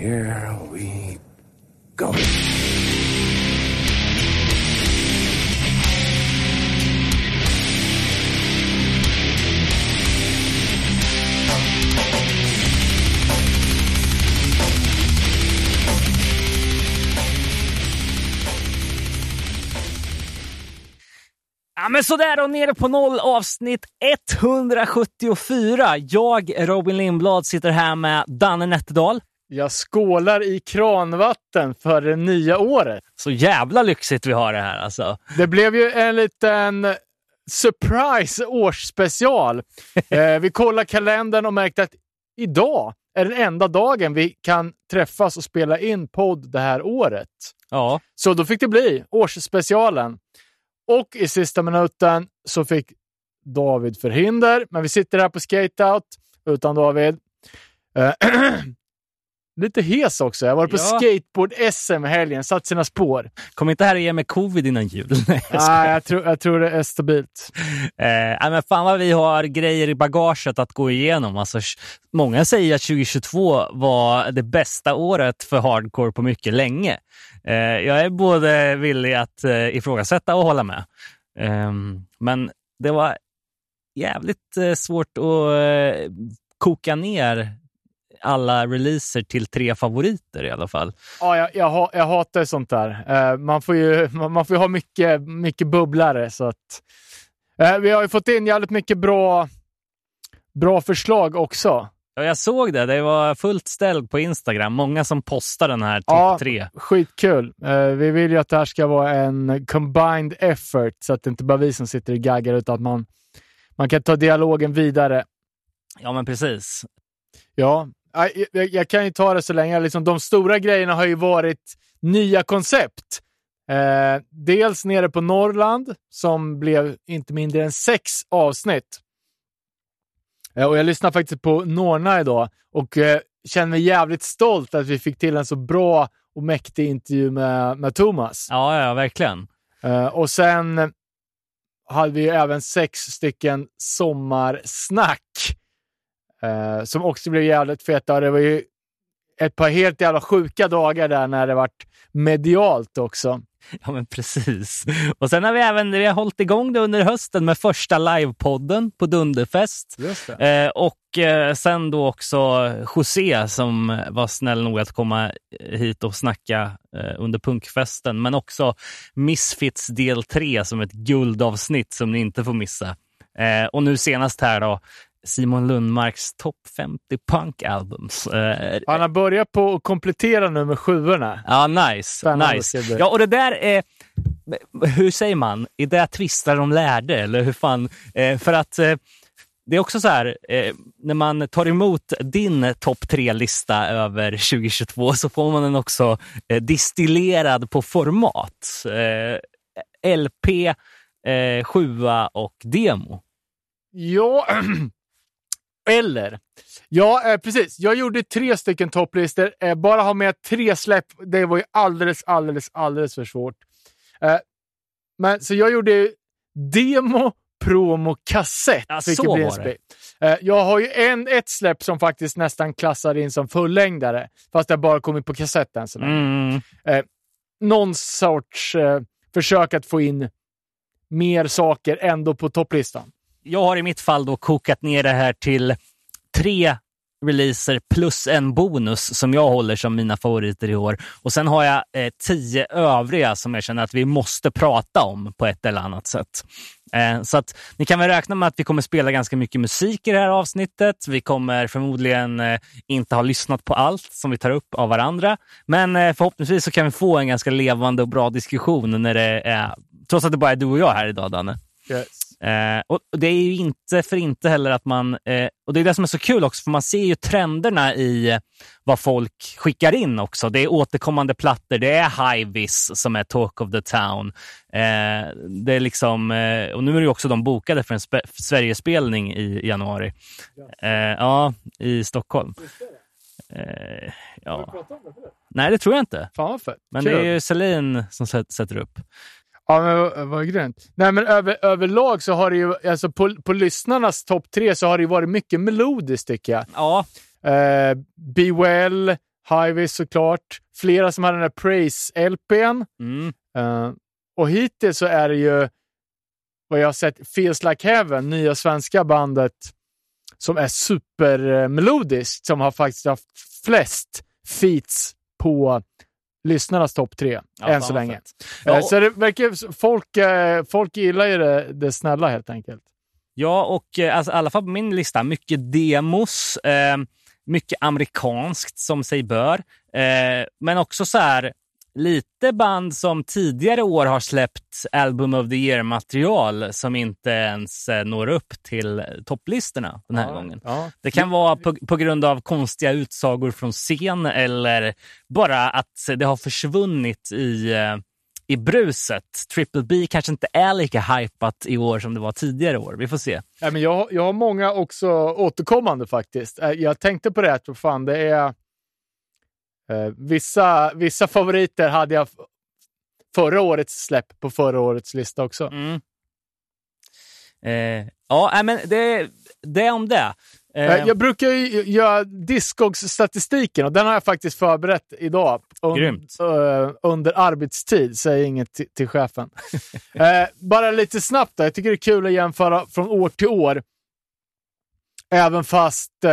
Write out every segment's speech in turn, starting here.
here we go. Ja, men sådär och nere på noll avsnitt 174. Jag, Robin Lindblad, sitter här med Danne Nätterdal. Jag skålar i kranvatten för det nya året. Så jävla lyxigt vi har det här alltså. Det blev ju en liten surprise årsspecial. eh, vi kollade kalendern och märkte att idag är den enda dagen vi kan träffas och spela in podd det här året. Ja. Så då fick det bli årsspecialen. Och i sista minuten så fick David förhinder, men vi sitter här på skateout utan David. Eh, Lite hes också. Jag var på Ja. skateboard-SM i helgen, satt sina spår. Kom inte här och ge mig covid innan jul. Nej, jag. Nej, jag tror, jag tror det är stabilt. Eh, men fan vad vi har grejer i bagaget att gå igenom. Alltså, många säger att 2022 var det bästa året för hardcore på mycket länge. Eh, jag är både villig att eh, ifrågasätta och hålla med. Ehm, men det var jävligt eh, svårt att eh, koka ner alla releaser till tre favoriter i alla fall. Ja, jag, jag, jag hatar sånt där. Eh, man, får ju, man, man får ju ha mycket, mycket bubblare. Så att, eh, vi har ju fått in jävligt mycket bra, bra förslag också. Ja, jag såg det. Det var fullt ställd på Instagram. Många som postar den här topp Ja. tre. Skitkul. Eh, vi vill ju att det här ska vara en combined effort så att det inte bara vi som sitter och gaggar utan att man, man kan ta dialogen vidare. Ja, men precis. Ja, jag, jag, kan ju ta det så länge. Liksom, de stora grejerna har ju varit nya koncept. Eh, dels nere på Norrland som blev inte mindre än sex avsnitt. Eh, och jag lyssnade faktiskt på Norna idag och eh, känner mig jävligt stolt att vi fick till en så bra och mäktig intervju med, med Thomas. Ja, ja, verkligen. Eh, och sen hade vi ju även sex stycken sommarsnack eh, som också blev jävligt feta. Det var ju ett par helt jävla sjuka dagar där när det vart medialt också. Ja, men precis. Och sen har vi även vi har hållit igång det under hösten med första livepodden på Dunderfest. Eh, och eh, sen då också José som var snäll nog att komma hit och snacka eh, under punkfesten. Men också Misfits del 3 som ett guldavsnitt som ni inte får missa. Eh, och nu senast här då Simon Lundmarks topp 50 punk albums. Eh, Han har börjat på att komplettera nu med sjuorna. Ja, nice. Spännande nice. Ja, och det där är... Hur säger man? I det tvistar de lärde, eller hur fan? Eh, för att eh, det är också så här, när man tar emot din topp tre-lista över 2022 så får man den också distillerad på format. LP, sjua och demo. Ja, eller... Ja, eh, precis. Jag gjorde tre stycken topplistor. Eh, bara ha med tre släpp, det var ju alldeles, alldeles, alldeles för svårt. Eh, men så jag gjorde demo, promo, kassett. Ja, så var det. Eh, jag har ju en, ett släpp som faktiskt nästan klassar in som fullängdare, fast har bara kommit på kassett än så länge Mm. någon sorts eh, försök att få in mer saker ändå på topplistan. Jag har i mitt fall då kokat ner det här till tre releaser plus en bonus som jag håller som mina favoriter i år. Och sen har jag eh, tio övriga som jag känner att vi måste prata om på ett eller annat sätt. Eh, så att ni kan väl räkna med att vi kommer spela ganska mycket musik i det här avsnittet. Vi kommer förmodligen eh, inte ha lyssnat på allt som vi tar upp av varandra. Men eh, förhoppningsvis så kan vi få en ganska levande och bra diskussion när det är, trots att det bara är du och jag här idag, Danne. Eh, och det är ju inte för inte heller att man, eh, och det är det som är så kul också, för man ser ju trenderna i vad folk skickar in också. Det är återkommande plattor, det är Highvis som är Talk of the Town. Eh, det är liksom, eh, och nu är det ju också de bokade för en spe- Sverigespelning i januari. Eh, ja, i Stockholm. Eh, ja. Nej, det tror jag inte. Fan. Men Kul. det är ju Celine som sät- sätter upp. Ja, men vad- grymt. Nej, men över, överlag så har det ju, alltså på, på lyssnarnas topp tre så har det ju varit mycket melodiskt tycker jag. Ja, Eh, Be Well, Highways såklart. Flera som hade den där Praise-LPn. Mm. Uh, och hittills så är det ju vad jag har sett Feels Like Heaven, nya svenska bandet som är supermelodiskt, som har faktiskt haft flest feats på lyssnarnas topp tre Ja, än så länge. Eh, Ja, Så det verkar, folk, eh, folk gillar ju det, det snälla helt enkelt. Ja, och eh, alltså, i alla fall på min lista, mycket demos, eh, mycket amerikanskt som sig bör. Eh, men också så här, lite band som tidigare år har släppt Album of the Year-material som inte ens eh, når upp till topplistorna den här ja, gången. Ja. Det kan vara på, på grund av konstiga utsagor från scen eller bara att det har försvunnit i, eh, i bruset. Triple B kanske inte är lika hypat i år som det var tidigare år. Vi får se. Ja, men jag, jag har många också återkommande faktiskt. Eh, Jag tänkte på det, att fan, det är... Eh, vissa, vissa favoriter hade jag förra årets släpp på förra årets lista också. Mm. Eh, ja, men det, det om det. Eh, Eh, Jag brukar ju göra Discogs-statistiken och den har jag faktiskt förberett idag. un- Grymt. eh, under arbetstid, säger inget till, chefen. Eh, bara lite snabbt då. Jag tycker det är kul att jämföra från år till år. Även fast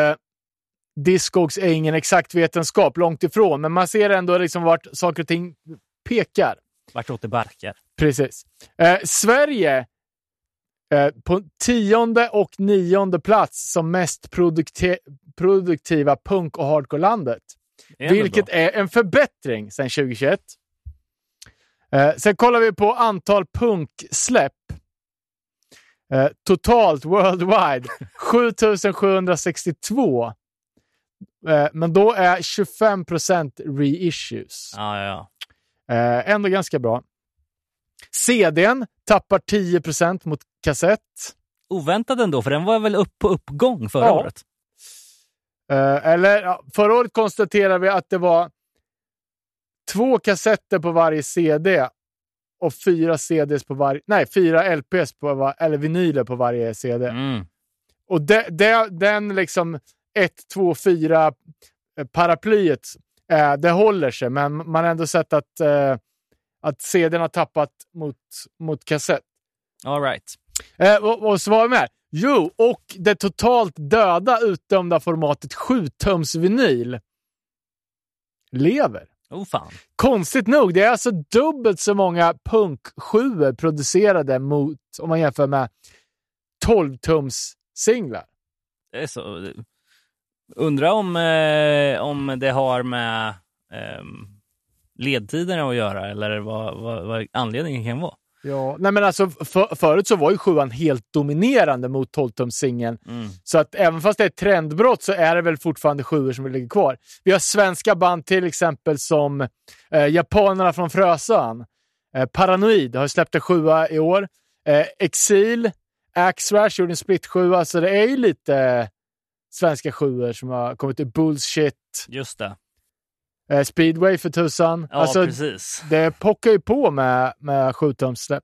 Discogs är ingen exakt vetenskap, långt ifrån. Men man ser ändå liksom vart saker och ting pekar. Vartåt det barkar. Precis. Eh, Sverige eh, på tionde och nionde plats som mest produkti- produktiva punk och hardcore-landet. Vilket är en förbättring sedan 2021. Eh, sen kollar vi på antal punksläpp. Eh, totalt worldwide 7762. Eh, men då är 25% reissues. Ja, ja, Eh, ändå ganska bra. CDn tappar 10% mot kassett. Oväntat ändå, för den var väl upp på uppgång förra Ja. året? Eh, eller förra året konstaterade vi att det var två kassetter på varje CD och fyra CDs på varje... Nej, fyra LPs på var, eller vinyler på varje CD. Mm. Och de, de, den liksom 1, 2, 4 paraplyet, eh, det håller sig, men man har ändå sett att, eh, att CDn har tappat mot, mot kassett. All right. Eh, och, och så var vi med. Jo, och det totalt döda utdömda formatet 7-tums vinyl lever. Oh fan. Konstigt nog, det är alltså dubbelt så många punk 7 producerade mot, om man jämför med 12-tums singlar. Det är så. Undrar om, eh, om det har med eh, ledtiderna att göra eller vad, vad, vad anledningen kan vara. Ja, nej men alltså för, förut så var ju 7 helt dominerande mot 12-tums singeln. Mm. Så att även fast det är ett trendbrott så är det väl fortfarande sjuor som ligger kvar. Vi har svenska band till exempel som eh, japanerna från Frösön. Eh, Paranoid har släppt en sjua i år. Eh, Exil, Axrash gjorde en split sjua, så det är ju lite svenska sjuor som har kommit ut. Bullshit, Just det. eh, Speedway för tusan. Ja, alltså, precis. det pockar ju på med, med 7-tumssläpp.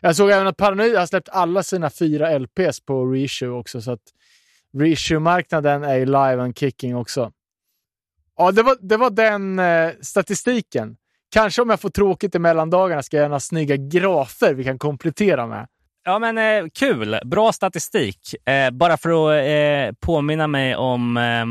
Jag såg även att Paranoid har släppt alla sina fyra LPs på reissue också, så att reissue-marknaden är ju live and kicking också. Ja, det var, det var den eh, statistiken. Kanske om jag får tråkigt i mellandagarna ska jag göra några snygga grafer vi kan komplettera med. Ja, men eh, kul. Bra statistik. Eh, bara för att eh, påminna mig om, eh,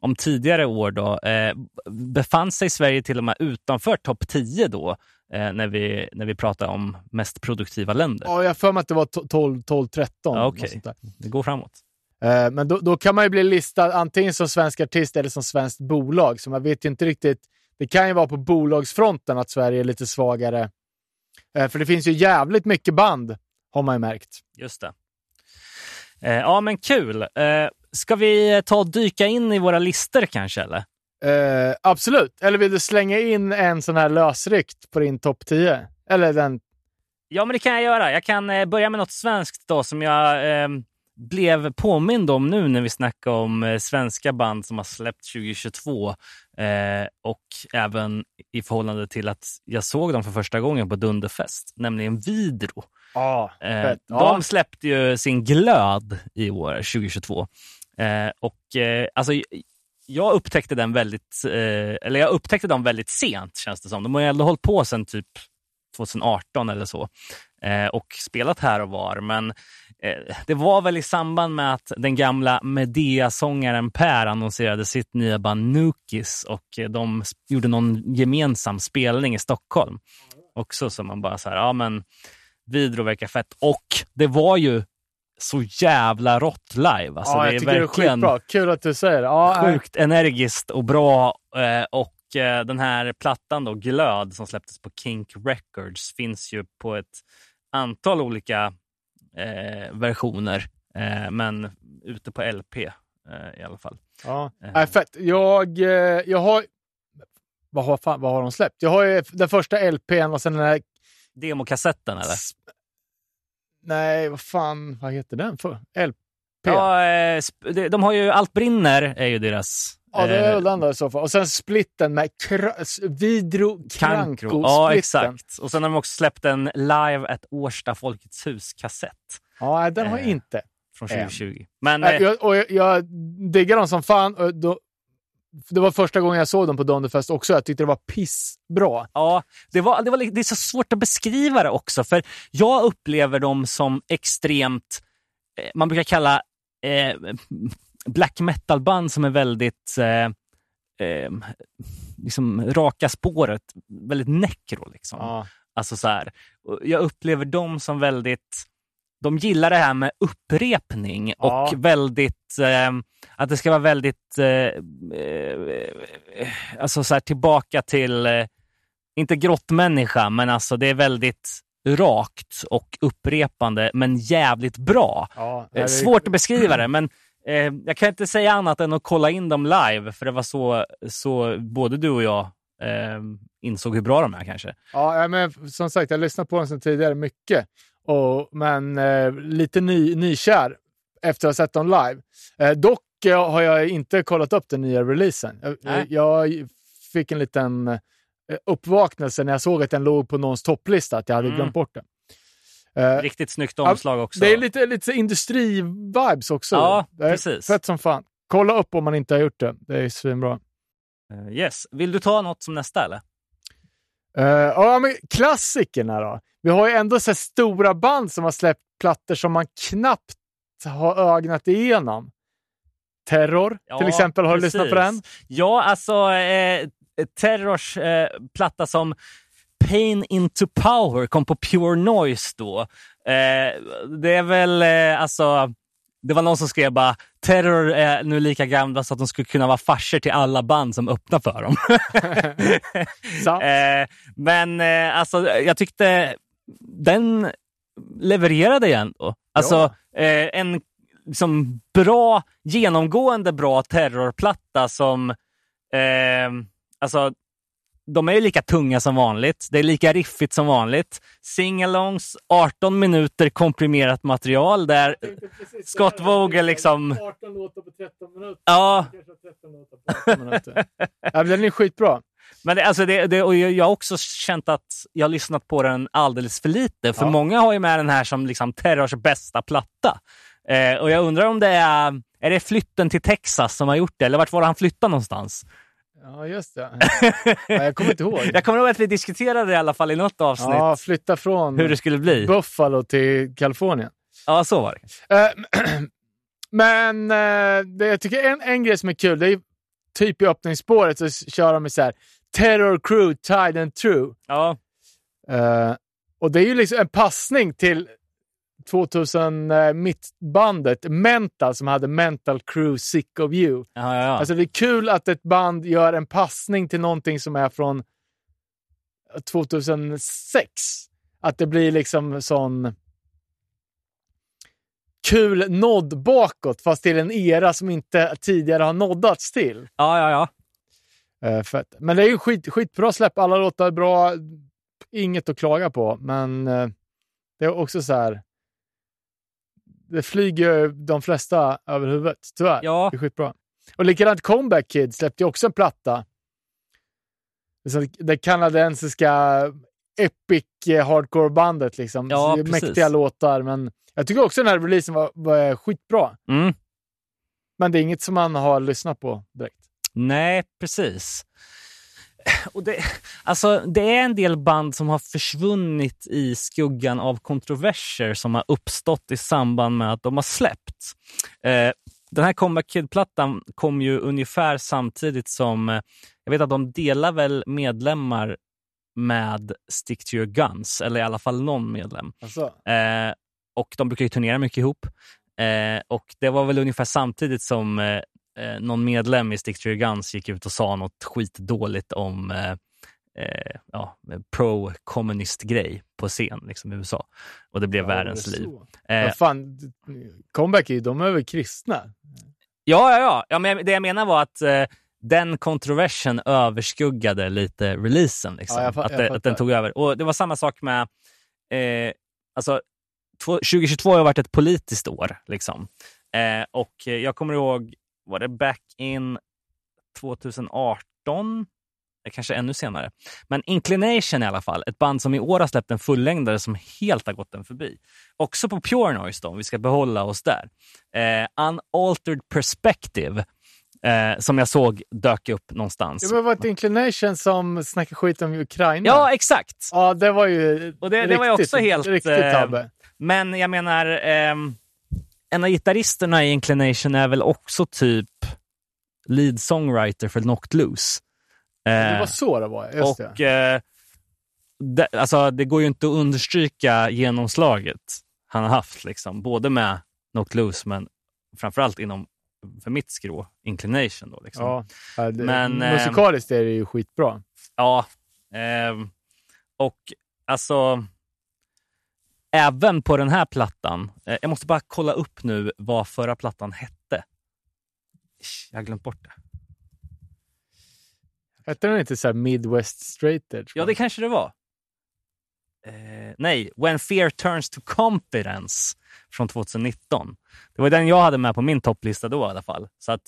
om tidigare år då. Eh, befann sig Sverige till och med utanför topp 10 då, eh, när, vi, när vi pratar om mest produktiva länder. Ja, jag har för mig att det var to- 12, 12 13. Ja, något okej. sånt där. Det går framåt. Men då, då kan man ju bli listad antingen som svensk artist eller som svenskt bolag. Så man vet ju inte riktigt. Det kan ju vara på bolagsfronten att Sverige är lite svagare. För det finns ju jävligt mycket band, har man ju märkt. Just det. Eh, ja, men kul. Eh, ska vi ta och dyka in i våra listor kanske? Eller? Eh, absolut. Eller vill du slänga in en sån här lösryckt på din topp 10? Eller den... Ja, men det kan jag göra. Jag kan eh, börja med något svenskt då som jag eh, blev påmind om nu när vi snackar om eh, svenska band som har släppt 2022 eh, och även i förhållande till att jag såg dem för första gången på Dunderfest, nämligen Vidro. Ja, Eh, fett. De släppte ju sin glöd i år, 2022. Eh, och eh, alltså, jag upptäckte den väldigt, eh, eller jag upptäckte dem väldigt sent känns det som. De har ju ändå hållit på sedan typ 2018 eller så eh, och spelat här och var. Men eh, det var väl i samband med att den gamla Medea-sångaren Per annonserade sitt nya band Nukis och de gjorde någon gemensam spelning i Stockholm. Också så man bara så här, ja men Vidro verkar fett. Och det var ju så jävla rått live. Alltså, ja, det jag är tycker verkligen det är skitbra. Kul att du säger det. Ja, sjukt energiskt och bra. eh, Och eh, den här plattan då, Glöd, som släpptes på Kink Records, finns ju på ett antal olika eh, versioner, eh, men ute på LP eh, i alla fall. Ja. Nej, fett. Jag, jag har... Vad har, fan, vad har de släppt? Jag har ju den första LPn och sen den här... Demokassetten eller? Nej, vad fan, vad heter den för? LP? Ja, eh, de- har ju Allt brinner, är ju deras... Ja, det är eh, väl den då i så fall. Och sen splitten med Vidro. Kranko. Ja, exakt. Och sen har de också släppt en Live at Årsta Folkets hus-kassett Ja, den har jag Eh, inte. från Eh. 2020. Men eh, jag, och jag, jag diggar dem som fan. Och då, det var första gången jag såg dem på Donnerfest också. Jag tyckte det var pissbra. Ja, det, var, det, var, det är så svårt att beskriva det också, för jag upplever dem som extremt, eh, man brukar kalla eh, black metal-band som är väldigt eh, eh, liksom raka spåret, väldigt necro. Liksom. Ja. Alltså så här, jag upplever dem som väldigt... De gillar det här med upprepning Ja. och väldigt... Eh, att det ska vara väldigt... Eh, eh, alltså så tillbaka till... Eh, inte grottmänniska, men alltså det är väldigt rakt och upprepande, men jävligt bra. Ja, Eh, Svårt att beskriva det, men eh, jag kan inte säga annat än att kolla in dem live, för det var så, så både du och jag eh, insåg hur bra de är kanske. Ja, men som sagt, jag lyssnat på dem sedan tidigare mycket. Och, men eh, lite ny, nykär efter att ha sett dem live. Eh, dock eh, har jag inte kollat upp den nya releasen. Jag, Nej. jag fick en liten eh, uppvaknelse när jag såg att den låg på någons topplista, att jag hade Mm. glömt bort den. Eh, Riktigt snyggt omslag också. det är lite, lite industri-vibes också. Ja, precis. Fett som fan. Kolla upp om man inte har gjort det. Det är svinbra. Eh, Yes. Vill du ta något som nästa eller? Uh, ja, men klassikerna då. Vi har ju ändå så stora band som har släppt plattor som man knappt har ögnat igenom. Terror, Ja, till exempel. Har du lyssnat på den? Ja, alltså eh, Terrors eh, platta som Pain into Power kom på Pure Noise då. Eh, det är väl eh, alltså det var någon som skrev bara Terror är nu lika gamla så att de skulle kunna vara farsor till alla band som öppnar för dem. Eh, men eh, alltså, jag tyckte den levererade igen. Då. Alltså, eh, en liksom, bra, genomgående bra terrorplatta som... Alltså, de är ju lika tunga som vanligt. Det är lika riffigt som vanligt. Singalongs, 18 minuter komprimerat material där Scott Vogel liksom... 18 låtar på 13 minuter. Ja, Kanske 13 låtar på 18 minuter. ja, den är skitbra. Men det, alltså det, det, och jag har också känt att jag har lyssnat på den alldeles för lite. För Ja. många har ju med den här som liksom Terrors bästa platta. Eh, och jag undrar om det är, är det flytten till Texas som har gjort det? Eller vart var han flyttade någonstans? Ja, just det. Ja, jag kommer inte ihåg. Jag kommer ihåg att vi diskuterade det i alla fall i något avsnitt. Ja, flytta från hur det skulle bli. Buffalo till Kalifornien. Ja, så var det. Eh, Men eh, det, jag tycker en, en grej som är kul, det är typ i öppningsspåret så kör de med så här Terror Crew, Tide and True. Ja, Eh, och det är ju liksom en passning till 2000 uh, mittbandet Mental som hade Mental Crew Sick of You. ja, ja. Alltså det är kul att ett band gör en passning till någonting som är från 2006. Att det blir liksom sån kul nodd bakåt, fast till en era som inte tidigare har noddats till. ja, ja, ja. Uh, fett. Men det är ju skit, skitbra släpp. Alla låtar bra. Inget att klaga på, men eh, det är också så här. Det flyger de flesta över huvudet, tyvärr. Ja. Det är skitbra. Och likadant Comeback Kid släppte också en platta. Det kanadensiska epic hardcore-bandet. Liksom. Ja, precis. mäktiga låtar, men jag tycker också den här releasen var, var skitbra. Mm. Men det är inget som man har lyssnat på direkt. Nej, precis. Och det, alltså, det är en del band som har försvunnit i skuggan av kontroverser som har uppstått i samband med att de har släppts. Eh, den här Comeback Kid-plattan kom ju ungefär samtidigt som, eh, jag vet att de delar väl medlemmar med Stick to your guns, eller i alla fall någon medlem. Alltså. Eh, och de brukar ju turnera mycket ihop. Eh, och det var väl ungefär samtidigt som eh, någon medlem i Stick to your guns gick ut och sa något skitdåligt om eh, eh ja, pro-kommunist-grej på scen liksom, i USA. Och det blev Ja, världens liv. Eh, Ja, fan, comeback är de är väl kristna? Ja, ja, ja. ja men det jag menar var att eh, den kontroversen överskuggade lite releasen. Liksom. Ja, jag fa- att, jag att den tog över. Och Det var samma sak med... Eh, alltså, två- 2022 har varit ett politiskt år. Liksom. Eh, och jag kommer ihåg, var det back in 2018? Eh, Kanske ännu senare. Men Inclination i alla fall, ett band som i år har släppt en fullängdare som helt har gått den förbi. Också på Pure Noise då, om vi ska behålla oss där. Eh, Unaltered Perspective, eh, som jag såg dök upp någonstans. Det var ett Inclination som snackade skit om Ukraina. Ja, exakt! Ja, det var ju Och det- det var ju riktigt, också helt, riktigt eh. Men jag menar, ehm, en av gitarristerna i Inclination är väl också typ lead songwriter för Knocked Loose. Det Eh, var så det var, just och det. eh, det, alltså, det går ju inte att understryka genomslaget han har haft, liksom. både med Knocked Loose men framförallt inom, för mitt skrå, Inclination. Då, liksom. Ja, det, Men, ehm, musikaliskt är det ju skitbra. Ja, ehm, och alltså även på den här plattan. Eh, jag måste bara kolla upp nu vad förra plattan hette. Jag har glömt bort det. Hette den inte så här Midwest Straight Edge? Ja, det kanske det var. Eh, nej, When Fear Turns to Confidence från 2019. Det var den jag hade med på min topplista då i alla fall. Så att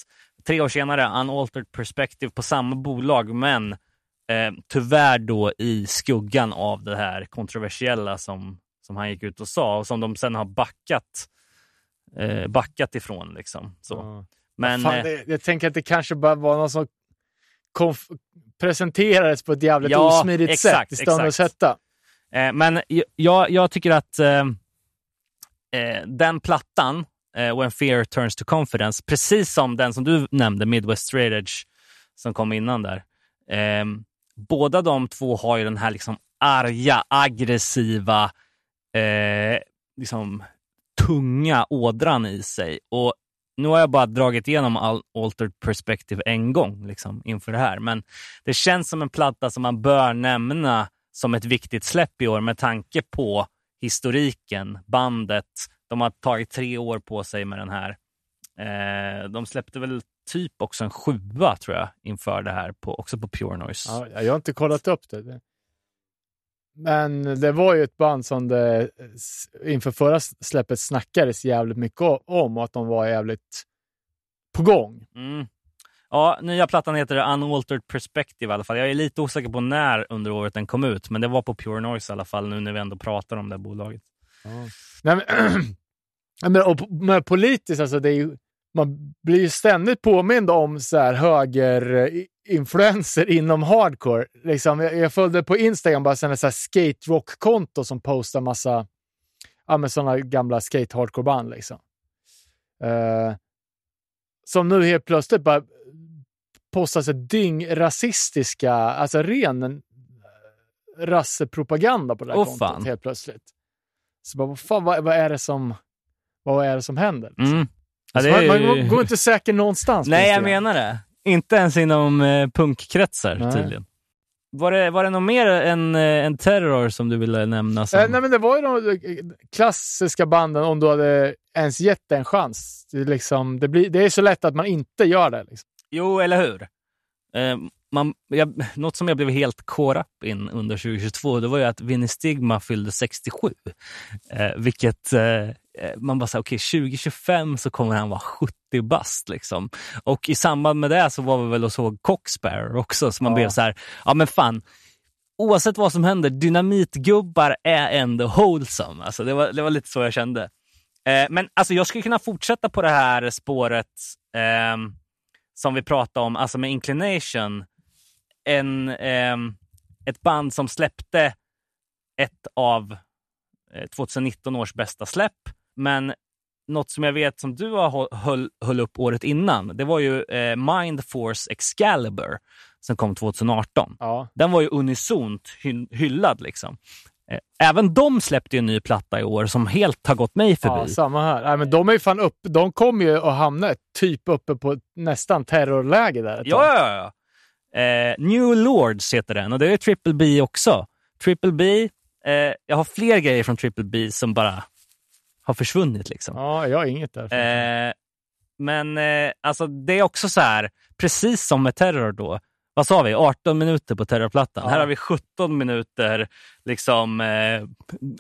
tre år senare, Unaltered Perspective på samma bolag, men eh, tyvärr då i skuggan av det här kontroversiella som, som han gick ut och sa och som de sen har backat, eh, backat ifrån. Liksom. Så. Ja. Men, Fan, eh, det, jag tänker att det kanske bara var någon som presenterades på ett jävligt Ja, osmidigt exakt, sätt i stånd exakt. sätta. Eh, men jag, jag tycker att eh, eh, den plattan, eh, When Fear Turns to Confidence, precis som den som du nämnde, Midwest Straight Edge, som kom innan där. Eh, båda de två har ju den här liksom arga, aggressiva, eh, liksom tunga ådran i sig. Och nu har jag bara dragit igenom all Altered Perspective en gång liksom, inför det här, men det känns som en platta som man bör nämna som ett viktigt släpp i år med tanke på historiken, bandet. De har tagit tre år på sig med den här. Eh, de släppte väl typ också en sjua tror jag inför det här, på, också på Pure Noise. Ja, jag har inte kollat upp det. Men det var ju ett band som det s- inför förra släppet snackades jävligt mycket om och att de var jävligt på gång. Mm. Ja, nya plattan heter Unaltered Perspective i alla fall. Jag är lite osäker på när under året den kom ut, men det var på Pure Noise i alla fall nu när vi ändå pratar om det här bolaget. Nej, men, Ja, men, och, men politiskt, alltså, det är ju, man blir ju ständigt påmind om så här högerinfluenser inom hardcore. Liksom, jag, jag följde på Instagram bara sen ett skate rock-konto som postar massa ja, men sådana gamla skate hardcore-band. Liksom. Eh, som nu helt plötsligt bara postar så dyngrasistiska, alltså ren eh, rassepropaganda på det här Åh, kontot fan. helt plötsligt. Så bara, vad, fan, vad, vad är det som vad är det som händer? liksom? Mm. Ja, Så det är man, går inte säker någonstans. Nej, jag menar det. Inte ens inom eh, punkkretsar Nej. tydligen. Var det, var det något mer än, eh, än Terror som du ville nämna? Som... Eh, nej, men det var ju de eh, klassiska banden om du hade ens gett det en chans. Det är, liksom, det, blir, det är så lätt att man inte gör det. Liksom. Jo, eller hur? Eh, man, jag, något som jag blev helt up in under 2022, det var ju att Vinnie Stigma fyllde 67. Eh, vilket eh, man bara sa, okej, 2025 så kommer han vara 70 bast. Liksom. Och i samband med det så var vi väl och såg Coxbearer också, så man Ja. blev så här, ja men fan, oavsett vad som händer, dynamitgubbar är ändå wholesome. Alltså, det, var, det var lite så jag kände. Eh, men alltså, jag skulle kunna fortsätta på det här spåret ehm, som vi pratade om, alltså med Inclination, en, ehm, ett band som släppte ett av eh, 2019 års bästa släpp. Men något som jag vet som du har höll, höll upp året innan, det var ju eh, Mind Force Excalibur som kom 2018. Ja. Den var ju unisont hy- hyllad. Liksom. Eh, Även de släppte en ny platta i år som helt har gått mig förbi. Ja, samma här. Nej, men de är fan upp. De kommer ju att hamna typ uppe på nästan terrorläge där. Ja, ja, ja. Eh, New Lords heter den och det är Triple B också. Triple B, eh, jag har fler grejer från Triple B som bara har försvunnit. Liksom. ja, jag har inget där. Eh, men eh, alltså det är också så här, precis som med Terror då. Vad sa vi? 18 minuter på Terrorplattan. Ja. Här har vi 17 minuter liksom eh,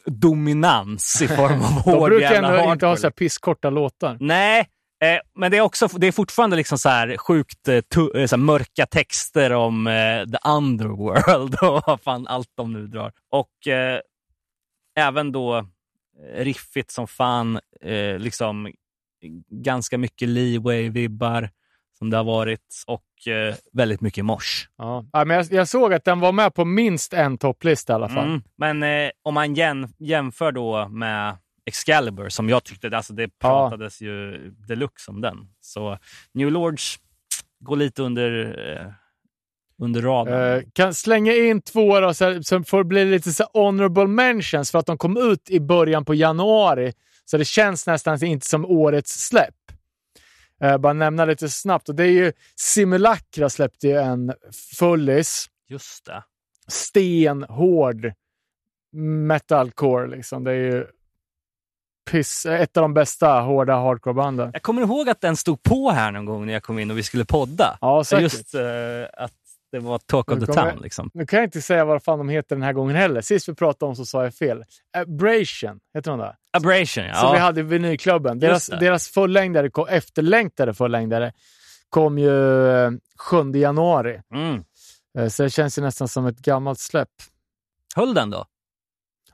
dominans i form av de hård brukar jävla ändå inte ha så här pisskorta låtar. Nej, eh, men det är, också, det är fortfarande liksom så här sjukt eh, tu- eh, så här mörka texter om the underworld och vad fan allt de nu drar. Och även då riffigt som fan, eh, liksom ganska mycket leeway-vibbar som det har varit och eh, väldigt mycket mors. Ja. Ja, men jag, jag såg att den var med på minst en topplista i alla fall. Mm. Men eh, om man jäm, jämför då med Excalibur, som jag tyckte, alltså det pratades ju deluxe om den. Så New Lords går lite under, eh, under radarn. Eh, kan slänga in två då, så här, som får bli lite så honorable mentions för att de kom ut i början på januari. Så det känns nästan inte som årets släpp. Eh, bara nämna lite snabbt. Och det är ju Simulacra släppte ju en fullis. Just det. Stenhård metalcore liksom. Det är ju piss, ett av de bästa hårda hardcorebanden. Jag kommer ihåg att den stod på här någon gång när jag kom in och vi skulle podda. Ja, säkert. Just eh, att det var Talk of Nu the Town. Liksom. Nu kan jag inte säga vad fan de heter den här gången heller. Sist vi pratade om så sa jag fel. Abrasion, heter de där? Abrasion, ja. Som vi hade i vinylklubben. Deras, deras fullängdare, efterlängtade fullängdare, kom ju eh, 7 januari. Mm. Eh, Så det känns ju nästan som ett gammalt släpp. Höll den då?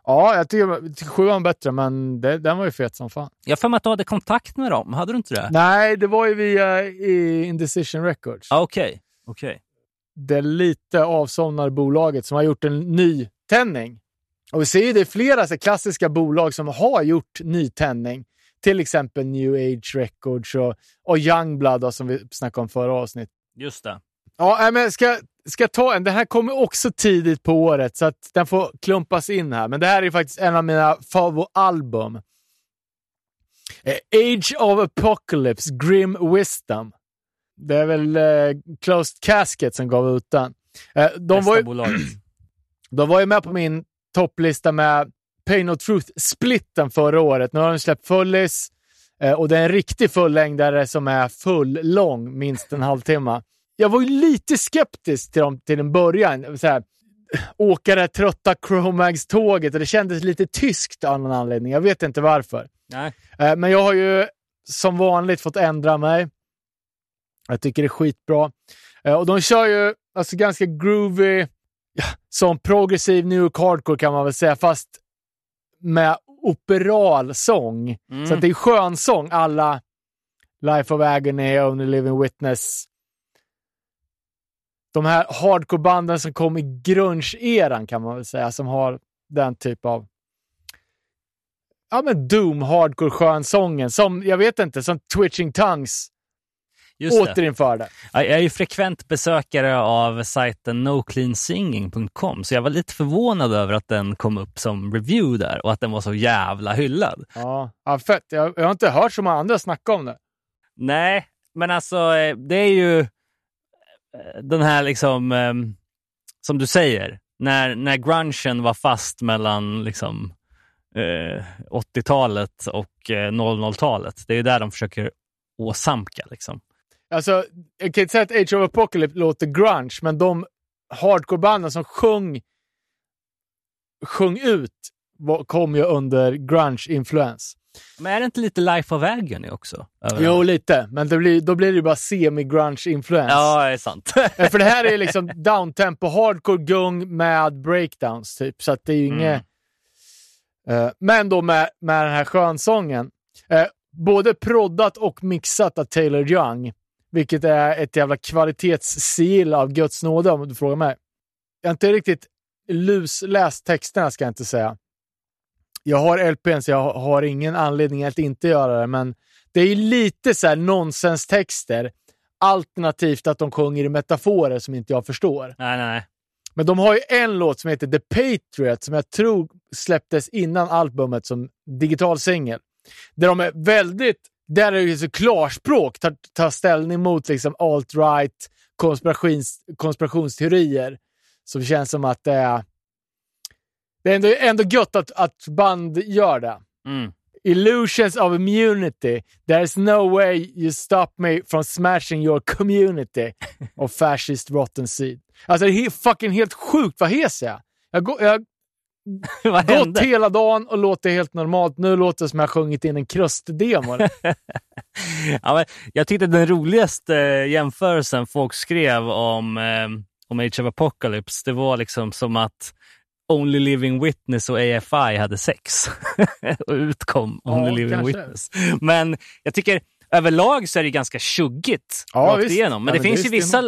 Ja, jag tycker, sjuan bättre, men det, den var ju fet som fan. Jag har för mig att du hade kontakt med dem. Hade du inte det? Nej, det var ju via i Indecision Records. Ah, Okej. okej. Det lite avsomnade bolaget som har gjort en ny tändning. Och vi ser ju det är flera så klassiska bolag som har gjort nytändning. Till exempel New Age Records och, och Youngblood då, som vi snackade om förra avsnittet. Just det. Ja, men ska, ska ta en. Den här kommer också tidigt på året så att den får klumpas in här. Men det här är faktiskt en av mina favoritalbum. Eh, Age of Apocalypse, Grim Wisdom. Det är väl eh, Closed Casket som gav ut den. Eh, de, var ju, de var ju med på min topplista med Pain of Truth-splitten förra året. Nu har de släppt fullis eh, och det är en riktig fullängdare som är full lång, minst en halvtimme. Jag var ju lite skeptisk till dem till en början. Så här, åka det här trötta Chromags-tåget och det kändes lite tyskt av någon anledning. Jag vet inte varför. Nej. Eh, Men jag har ju som vanligt fått ändra mig. Jag tycker det är skitbra. Eh, Och de kör ju alltså ganska groovy, som progressiv New York hardcore kan man väl säga, fast med operalsång. Mm. Så det är skönsång alla Life of Agony, Only Living Witness. De här hardcore-banden som kom i grunge-eran kan man väl säga, som har den typ av ja, men doom, hardcore, skönsången. Som, jag vet inte, som Twitching Tongues Just det. återinförde. Ja, Jag är ju frekvent besökare av sajten nocleansinging.com så jag var lite förvånad över att den kom upp som review där och att den var så jävla hyllad. Ja, ja fett. Jag, jag har inte hört så många andra snacka om det. Nej, men alltså eh, det är ju eh, den här liksom, eh, som du säger, när, när grungen var fast mellan liksom eh, 80-talet och eh, 00-talet. Det är där de försöker åsamka liksom. Alltså, jag kan inte säga att Age of Apocalypse låter grunge, men de hardcore-banden som sjöng, sjöng ut kom ju under grunge-influens. Men är det inte lite Life of Agony också? över Jo, lite. Men blir, då blir det ju bara semi-grunge-influens. Ja, det är sant. För det här är liksom downtempo, hardcore gung med breakdowns, typ. Så att det är ju Mm. inget... Eh, men då med, med den här skönsången. Eh, både proddat och mixat av Taylor Young. Vilket är ett jävla kvalitetssigill av Guds nåde om du frågar mig. Jag har inte riktigt lusläst texterna ska jag inte säga. Jag har LPn så jag har ingen anledning att inte göra det, men det är lite så här nonsenstexter alternativt att de sjunger i metaforer som inte jag förstår. Nej, nej. Men de har ju en låt som heter The Patriot som jag tror släpptes innan albumet som digital singel. Där de är väldigt, där är det så klarspråk, tar, tar ställning mot liksom alt-right konspirations, konspirationsteorier. Som känns som att det är... Det är ändå, ändå gött att, att band gör det. Mm. Illusions of immunity. There's no way you stop me from smashing your community. of fascist rotten seed. Alltså det är fucking helt sjukt vad hes jag är. Jag går- gått hela dagen och låter helt normalt. Nu låter det som jag sjungit in en krustdemo. Ja, men jag tyckte den roligaste jämförelsen folk skrev om, eh, om Age of Apocalypse, det var liksom som att Only Living Witness och AFI hade sex. och utkom Ja, Only Living kanske. Witness. Men jag tycker överlag så är det ganska tjuggigt Ja, rakt visst. igenom. Men Ja, det men finns det ju vissa,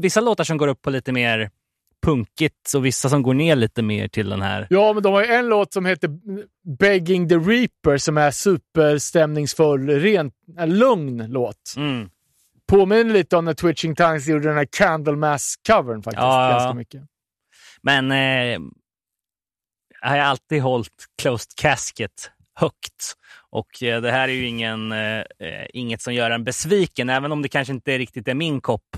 vissa låtar som går upp på lite mer punkigt och vissa som går ner lite mer till den här. ja, men de har ju en låt som heter Begging the Reaper som är superstämningsfull, rent, en lugn låt. Mm. Påminner lite om när Twitching Tongues gjorde den här Candlemass-covern faktiskt. Ja. Ganska mycket. Men eh, jag har alltid hållit Closed Casket högt. Och eh, det här är ju ingen, eh, eh, inget som gör en besviken, även om det kanske inte riktigt är min kopp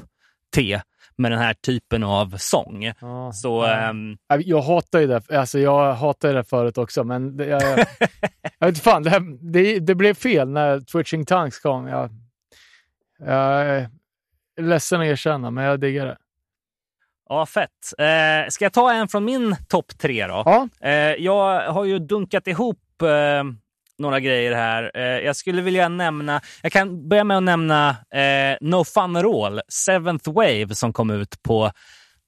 te med den här typen av sång. Ja, Så ja. ehm, Jag- hatar ju det. Alltså, jag hatade det förut också, men det, jag, jag, jag vet fan, det, här, det, det blev fel när Twitching Tongues kom. Jag, jag är ledsen att erkänna, men jag diggar det. ja, fett. Eh, ska jag ta en från min topp tre då? Ja, Eh, jag har ju dunkat ihop eh, några grejer här. Eh, jag skulle vilja nämna, jag kan börja med att nämna eh, No Fun At All, Seventh Wave som kom ut på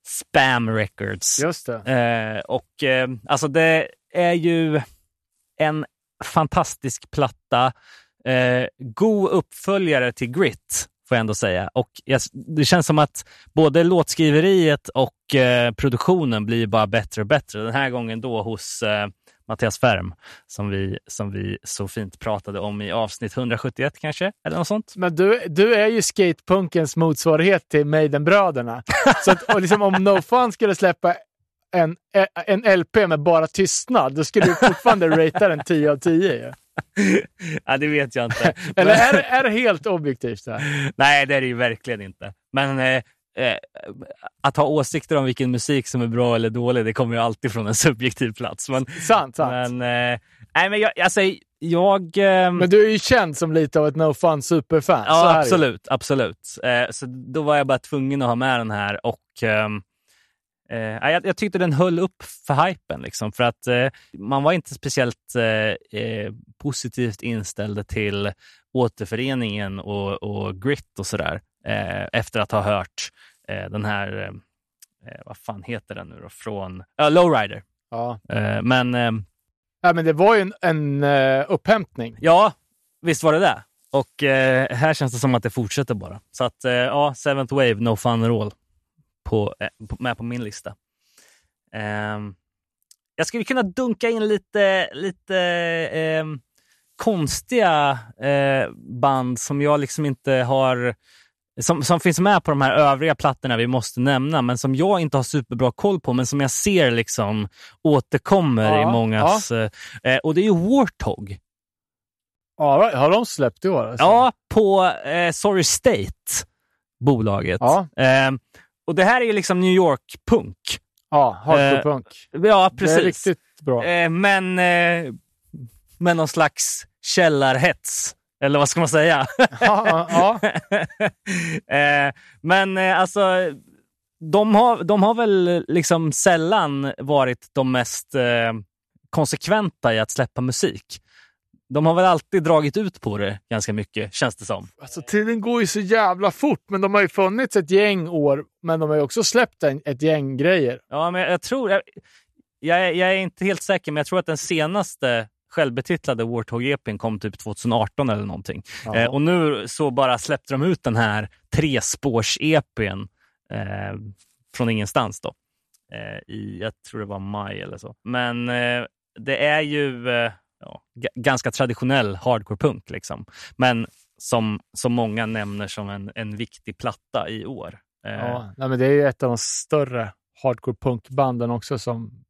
Spam Records. just det. Eh, och eh, alltså det är ju en fantastisk platta. Eh, god uppföljare till Grit, får jag ändå säga. Och jag, det känns som att både låtskriveriet och eh, produktionen blir bara bättre och bättre. Den här gången då hos eh, Mattias Färm, som vi, som vi så fint pratade om i avsnitt 171 kanske, eller något sånt. Men du, du är ju skatepunkens motsvarighet till Maidenbröderna. Så att, och liksom, om No Fun skulle släppa en, en LP med bara tystnad, då skulle du fortfarande ratea den 10 av 10. Ju. ja, det vet jag inte. Eller är, är det helt objektivt? Här? Nej, det är det ju verkligen inte. Men eh, eh, att ha åsikter om vilken musik som är bra eller dålig, det kommer ju alltid från en subjektiv plats. Men, Sant, sant. Men, men, eh, nej, men jag, alltså, jag... ehm, du är ju känd som lite av ett No Fun superfan. Ja, absolut. absolut. Eh, så då var jag bara tvungen att ha med den här. Och ehm, eh, ja, jag, jag tyckte den höll upp för hypen. Liksom, för att eh, man var inte speciellt eh, eh, positivt inställd till återföreningen och, och Grit och sådär. Eh, efter att ha hört eh, den här, eh, vad fan heter den nu då? Från ja, Lowrider. Ja. Eh, men ja, men det var ju en, en eh, upphämtning. Ja, visst var det det. Och eh, här känns det som att det fortsätter bara. Så att eh, ja, Seventh Wave, No Fun At All på, eh, på, med på min lista. Ehm, jag skulle kunna dunka in lite, lite ehm, konstiga eh, band som jag liksom inte har som, som finns med på de här övriga plattorna vi måste nämna, men som jag inte har superbra koll på, men som jag ser liksom återkommer Ja, i mångas... Eh, eh, och det är ju Warthog. Ja, har de släppt i år? Alltså? Ja, på eh, Sorry State, bolaget. Ja. Eh, och det här är ju liksom New York-punk. Ja, hardcore Eh, punk. Ja, precis. Det är riktigt bra. Eh, men eh, med någon slags källarhets. Eller vad ska man säga? Ja, ja, eh, men eh, alltså, de har, de har väl liksom sällan varit de mest eh, konsekventa i att släppa musik. De har väl alltid dragit ut på det ganska mycket, känns det som. Alltså, tiden går ju så jävla fort, men de har ju funnits ett gäng år, men de har ju också släppt en, ett gäng grejer. Ja, men jag tror... Jag, jag, jag är inte helt säker, men jag tror att den senaste självbetitlade Warthog EPn kom typ 2018 eller någonting. Ja. Eh, och nu så bara släppte de ut den här trespårs-EPn eh, från ingenstans då. Eh, I, jag tror det var maj eller så. Men eh, det är ju eh, ja, g- ganska traditionell hardcore-punk liksom. Men som, som många nämner som en, en viktig platta i år. Eh, Ja, nej, men det är ju ett av de större hardcore punkbanden också som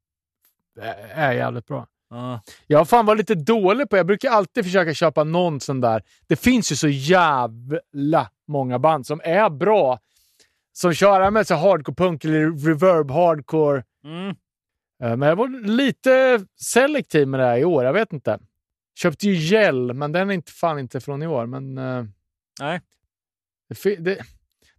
är- är jävligt bra. Ja. Jag har fan varit lite dålig på, jag brukar alltid försöka köpa någon sån där. Det finns ju så jävla många band som är bra. Som kör med så hardcore punk eller reverb hardcore. Mm. Eh, Men jag var lite selektiv med det här i år, jag vet inte. Köpte ju gel, men den är inte, fan inte från i år. Men, eh, Nej. det, det,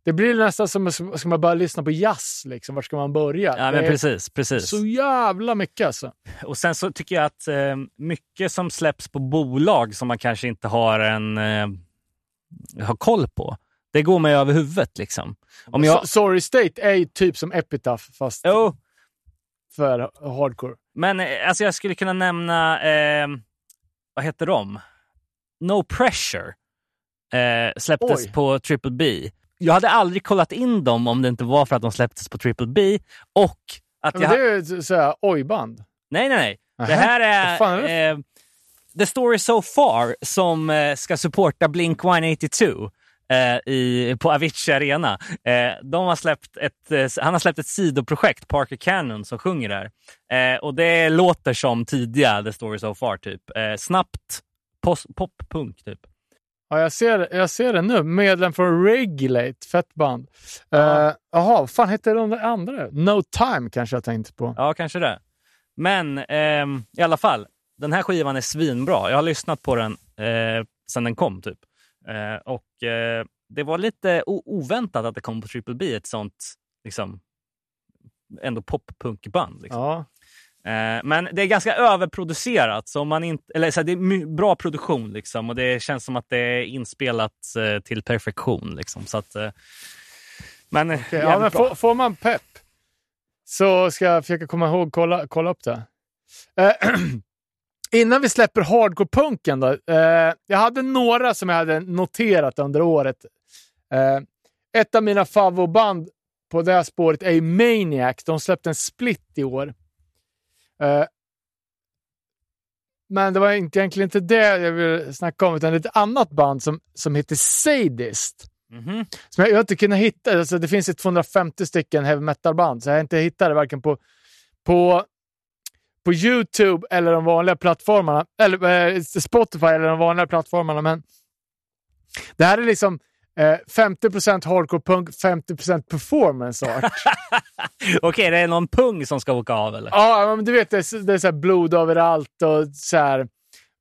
det blir nästan som, ska man börja lyssna på jazz, liksom. var ska man börja? Ja, men precis. precis. så jävla mycket alltså. Och sen så tycker jag att eh, mycket som släpps på bolag som man kanske inte har en eh, har koll på, det går mig över huvudet liksom. Om jag, So- Sorry State är ju typ som Epitaph, fast jo, för hardcore. men eh, alltså jag skulle kunna nämna, eh, vad heter de? No Pressure eh, släpptes Oj. på Triple B. Jag hade aldrig kollat in dem om det inte var för att de släpptes på Triple B och att Men jag... det är ju så- såhär oj-band. Nej, nej, nej. Det Nähä? här är är, eh, The Story So Far som eh, ska supporta Blink 182 eh, i, på Avicii Arena. Eh, de har släppt ett, eh, han har släppt ett sidoprojekt, Parker Cannon, som sjunger där. Och det låter som tidiga The Story So Far, typ. Snabbt pop-punk, typ. Ja, jag ser, jag ser det nu. Medlem från Regulate, fett band. Eh, Jaha, vad fan hette de andra? No Time kanske jag tänkte på. Ja, kanske det. Men ehm, i alla fall, den här skivan är svinbra. Jag har lyssnat på den eh, sedan den kom. typ. Eh, och eh, Det var lite oväntat att det kom på Triple B, ett sånt liksom, ändå pop-punkband. Liksom. Ja. Eh, men det är ganska överproducerat. Så man inte, eller, så det är bra produktion liksom, och det känns som att det är inspelat eh, till perfektion. Liksom, så att, eh, men Okej, ja, men får, får man pepp så ska jag försöka komma ihåg kolla, kolla upp det. Eh, innan vi släpper hardcore-punken då. Eh, jag hade några som jag hade noterat under året. Eh, ett av mina favoritband på det här spåret är ju Maniacs. De släppte en split i år. Eh, men det var inte, egentligen inte det jag ville snacka om, utan ett annat band som, som heter Sadist. Mhm. Som jag, jag inte kunnat hitta. Alltså det finns ju 250 stycken heavy metal-band, så jag har inte hittat det varken på, på, på YouTube eller de vanliga plattformarna. Eller eh, Spotify eller de vanliga plattformarna. Men det här är liksom eh, 50% hardcore punk, 50% performance art. Okej, det är någon pung som ska åka av eller? ja, men du vet, det är, det är så här blod överallt och så här.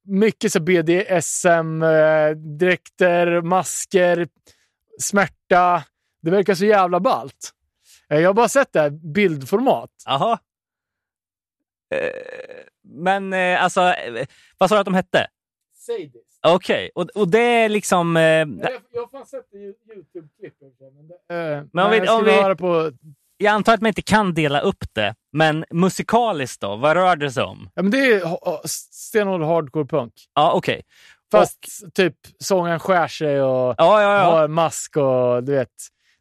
Mycket så BDSM-dräkter, masker, smärta. Det verkar så jävla ballt. Eh, Jag har bara sett det här bildformat. Jaha. Eh, Men eh, alltså, eh, vad sa du att de hette? Sadist. Okej, och, och det är liksom... Eh, Jag, jag har fan sett det i YouTube-klipp. Men, det, eh, Men om vi- jag om vi- på... jag antar att man inte kan dela upp det, men musikaliskt då? Vad rör det sig om? Ja, men det är stenhård hardcore punk. Ja, okej. Fast typ sången skär sig och Ja, ja, ja. har mask och du vet.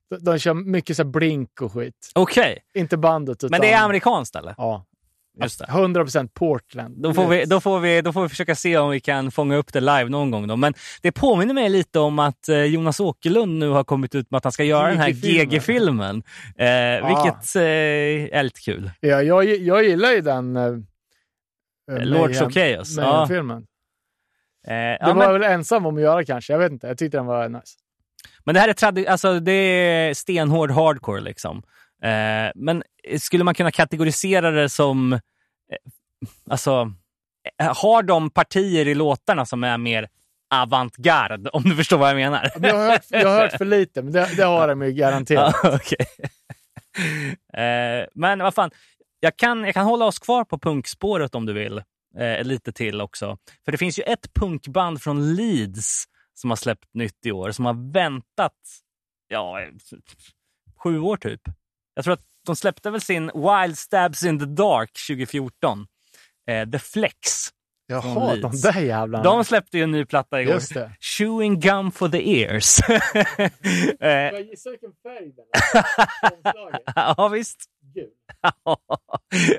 De, de kör mycket så blink och skit. Okej, Inte bandet utan... men det är amerikanskt eller? Ja. Just det. 100% Portland. Då får, vi, då, får vi, då får vi försöka se om vi kan fånga upp det live någon gång. Då. Men det påminner mig lite om att eh, Jonas Åkerlund nu har kommit ut med att han ska göra den här GG-filmen. Eh, vilket eh, är lite kul. Ja, jag, jag gillar ju den... Uh, Lords of Chaos. Ja. filmen Eh, Det ja, var jag men, väl ensam om att göra kanske. Jag vet inte. Jag tyckte den var nice. men det här är, tradi- alltså, det är stenhård hardcore. liksom. Eh, men skulle man kunna kategorisera det som... Eh, alltså, eh, har de partier i låtarna som är mer avantgarde, om du förstår vad jag menar? Men Jag har hört, jag har hört för lite, men det, det har de ju garanterat. Okej. eh, men vad fan, jag kan, jag kan hålla oss kvar på punkspåret om du vill. Eh, lite till också. För det finns ju ett punkband från Leeds som har släppt nytt i år, som har väntat ja, sju år typ. Jag tror att de släppte väl sin Wild Stabs in the Dark 2014. Eh, The Flex. Jaha, de där jävlarna. De släppte ju en ny platta igår. Just det. Chewing gum for the ears. Eh, jag gissa vilken färg den ja, visst. Gul.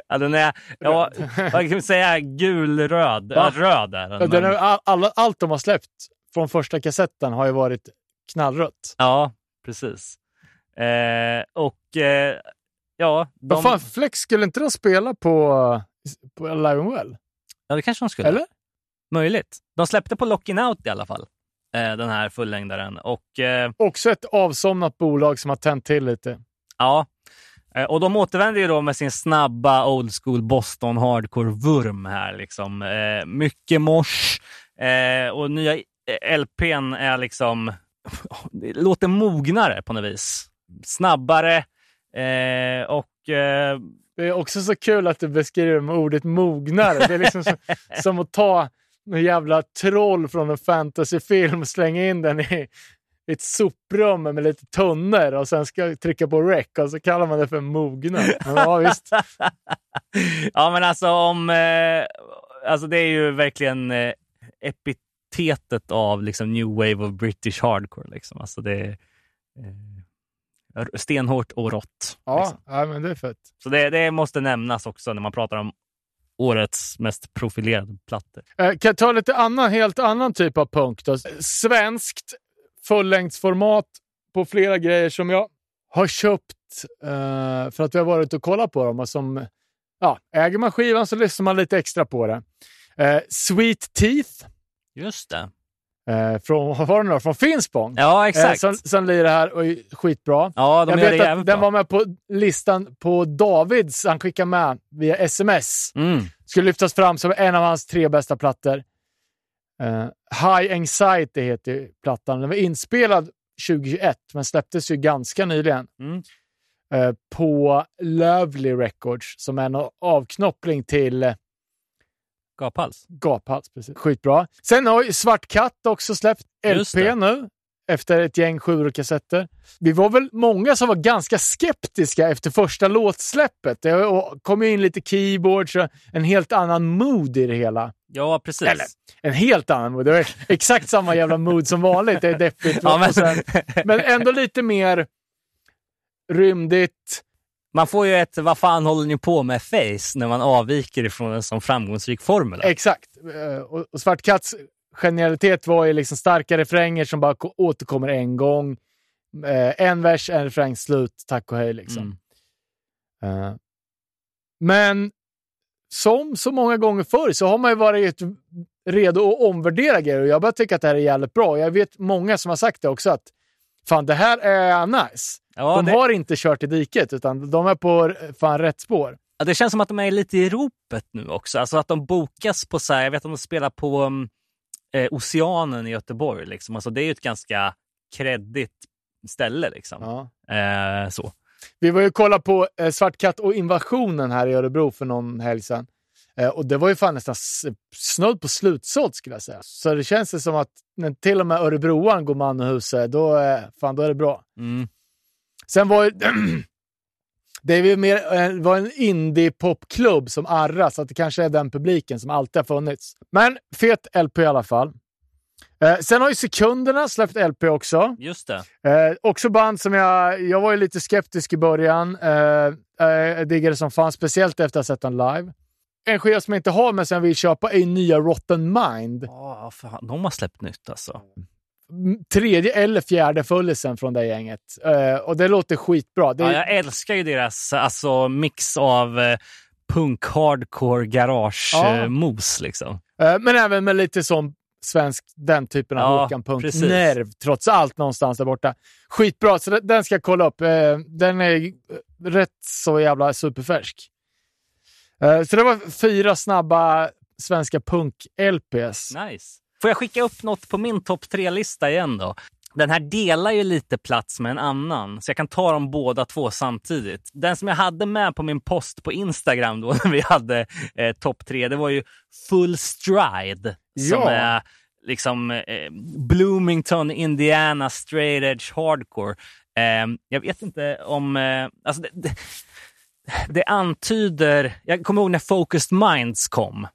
ja, den är, ja, vad kan man säga, gulröd. Ja, röd är den. Den är, all, alla, allt de har släppt från första kassetten har ju varit knallrött. Ja, precis. Eh, och eh, ja, de, Vad fan, Flex, skulle inte de spela på, på and Well? ja, det kanske de skulle. Eller? Möjligt. De släppte på Locking Out i alla fall, eh, den här fullängdaren. Och eh, Också ett avsomnat bolag som har tänt till lite. ja, eh, och de återvänder ju då med sin snabba old school Boston hardcore-vurm här. Liksom. Eh, mycket mosh eh, och nya eh, LPn är liksom, det låter mognare på något vis. Snabbare eh, och eh, Det är också så kul att du beskriver med ordet mognare. Det är liksom som, som att ta en jävla troll från en fantasyfilm och slänga in den i i ett soprum med lite tunnor och sen ska trycka på rec och så kallar man det för mognad. Men Ja, visst. ja, men alltså om... Eh, alltså det är ju verkligen eh, epitetet av liksom new wave of British hardcore. Liksom. Alltså det eh, stenhårt och rått. Ja, liksom. ja men det är fett. Så det, det måste nämnas också när man pratar om årets mest profilerade plattor. Eh, kan jag ta lite annan, helt annan typ av punk då? Svenskt fullängdsformat på flera grejer som jag har köpt eh, för att vi har varit och kollat på dem. Och som, ja, äger man skivan så lyssnar man lite extra på det. Eh, Sweet Teeth Just det. Eh, från, vad var det nu då? Från Finspång. Ja, Eh, exakt. som, som lirar här och är skitbra. ja, de jag vet att den bra. var med på listan på Davids, han skickade med via sms. Mm. Skulle lyftas fram som en av hans tre bästa plattor. Eh, High Anxiety heter plattan. Den var inspelad 2021, men släpptes ju ganska nyligen. Mm. Eh, på Lovely Records, som är en avknoppling till eh, Gaphals. Gaphals. Precis. Skitbra. Sen har ju Svart Katt också släppt LP nu, efter ett gäng sju kassetter. Vi var väl många som var ganska skeptiska efter första låtsläppet. Det kom ju in lite keyboards och en helt annan mood i det hela. Ja, precis. Eller, en helt annan mood. Det var exakt samma jävla mood som vanligt. Det är deppigt. Ja, men- men ändå lite mer rymdigt. Man får ju ett vad fan håller ni på med face när man avviker ifrån en sån framgångsrik formel. Exakt. Eh, Och, Svart Katts genialitet var ju liksom starka refränger som bara ko- återkommer en gång. Eh, En vers, en refräng, slut, tack och hej liksom. Mm. Eh, Men som så många gånger förr så har man ju varit redo att omvärdera grejer och jag bara tycker att det här är jävligt bra. Jag vet många som har sagt det också att fan det här är nice. Ja, de det, har inte kört i diket utan de är på fan rätt spår. ja, det känns som att de är lite i ropet nu också. Alltså att de bokas på så här, jag vet att de spelar på um, eh, Oceanen i Göteborg. Liksom. Alltså, det är ju ett ganska kreddigt ställe. Liksom. Ja. Eh, så. Vi var ju och kollade på eh, Svart katt och invasionen här i Örebro för någon helg sedan. Eh, och det var ju fan nästan snudd på slutsålt skulle jag säga. Så det känns det som att när till och med örebroaren går man ur huset, då, eh, fan, då är det bra. Mm. Sen var ju, det mer, eh, var en indie-popklubb som Arra, så att det kanske är den publiken som alltid har funnits. Men fet LP i alla fall. Eh, sen har ju Sekunderna släppt LP också. Just det. Eh, också band som jag... Jag var ju lite skeptisk i början. Eh, jag diggade som fan, speciellt efter att ha sett den live. En skiva som jag inte har men jag vill köpa är nya Rotten Mind. Ja, fan, de har släppt nytt alltså. Mm, Tredje eller fjärde fullisen från det gänget. Eh, och det låter skitbra. Det, Ja, jag älskar ju deras alltså, mix av eh, punk, hardcore, garage, Ja. eh, mos. Liksom. men även med lite som svensk, den typen av Ja, Håkan Punk. precis. Nerv, trots allt någonstans där borta. Skitbra, så den- ska jag kolla upp. Den är rätt så jävla superfärsk. Eh, så det var fyra snabba svenska punk-LPs. Nice. Får jag skicka upp något på min topp tre-lista igen då? Den här delar ju lite plats med en annan, så jag kan ta dem båda två samtidigt. Den som jag hade med på min post på Instagram då, när vi hade eh, topp tre, det var ju Full Stride. Som Ja. är liksom eh, Bloomington, Indiana, straight edge hardcore. Eh, jag vet inte om... Eh, alltså det, det, det antyder... Jag kommer ihåg när Focused Minds kom.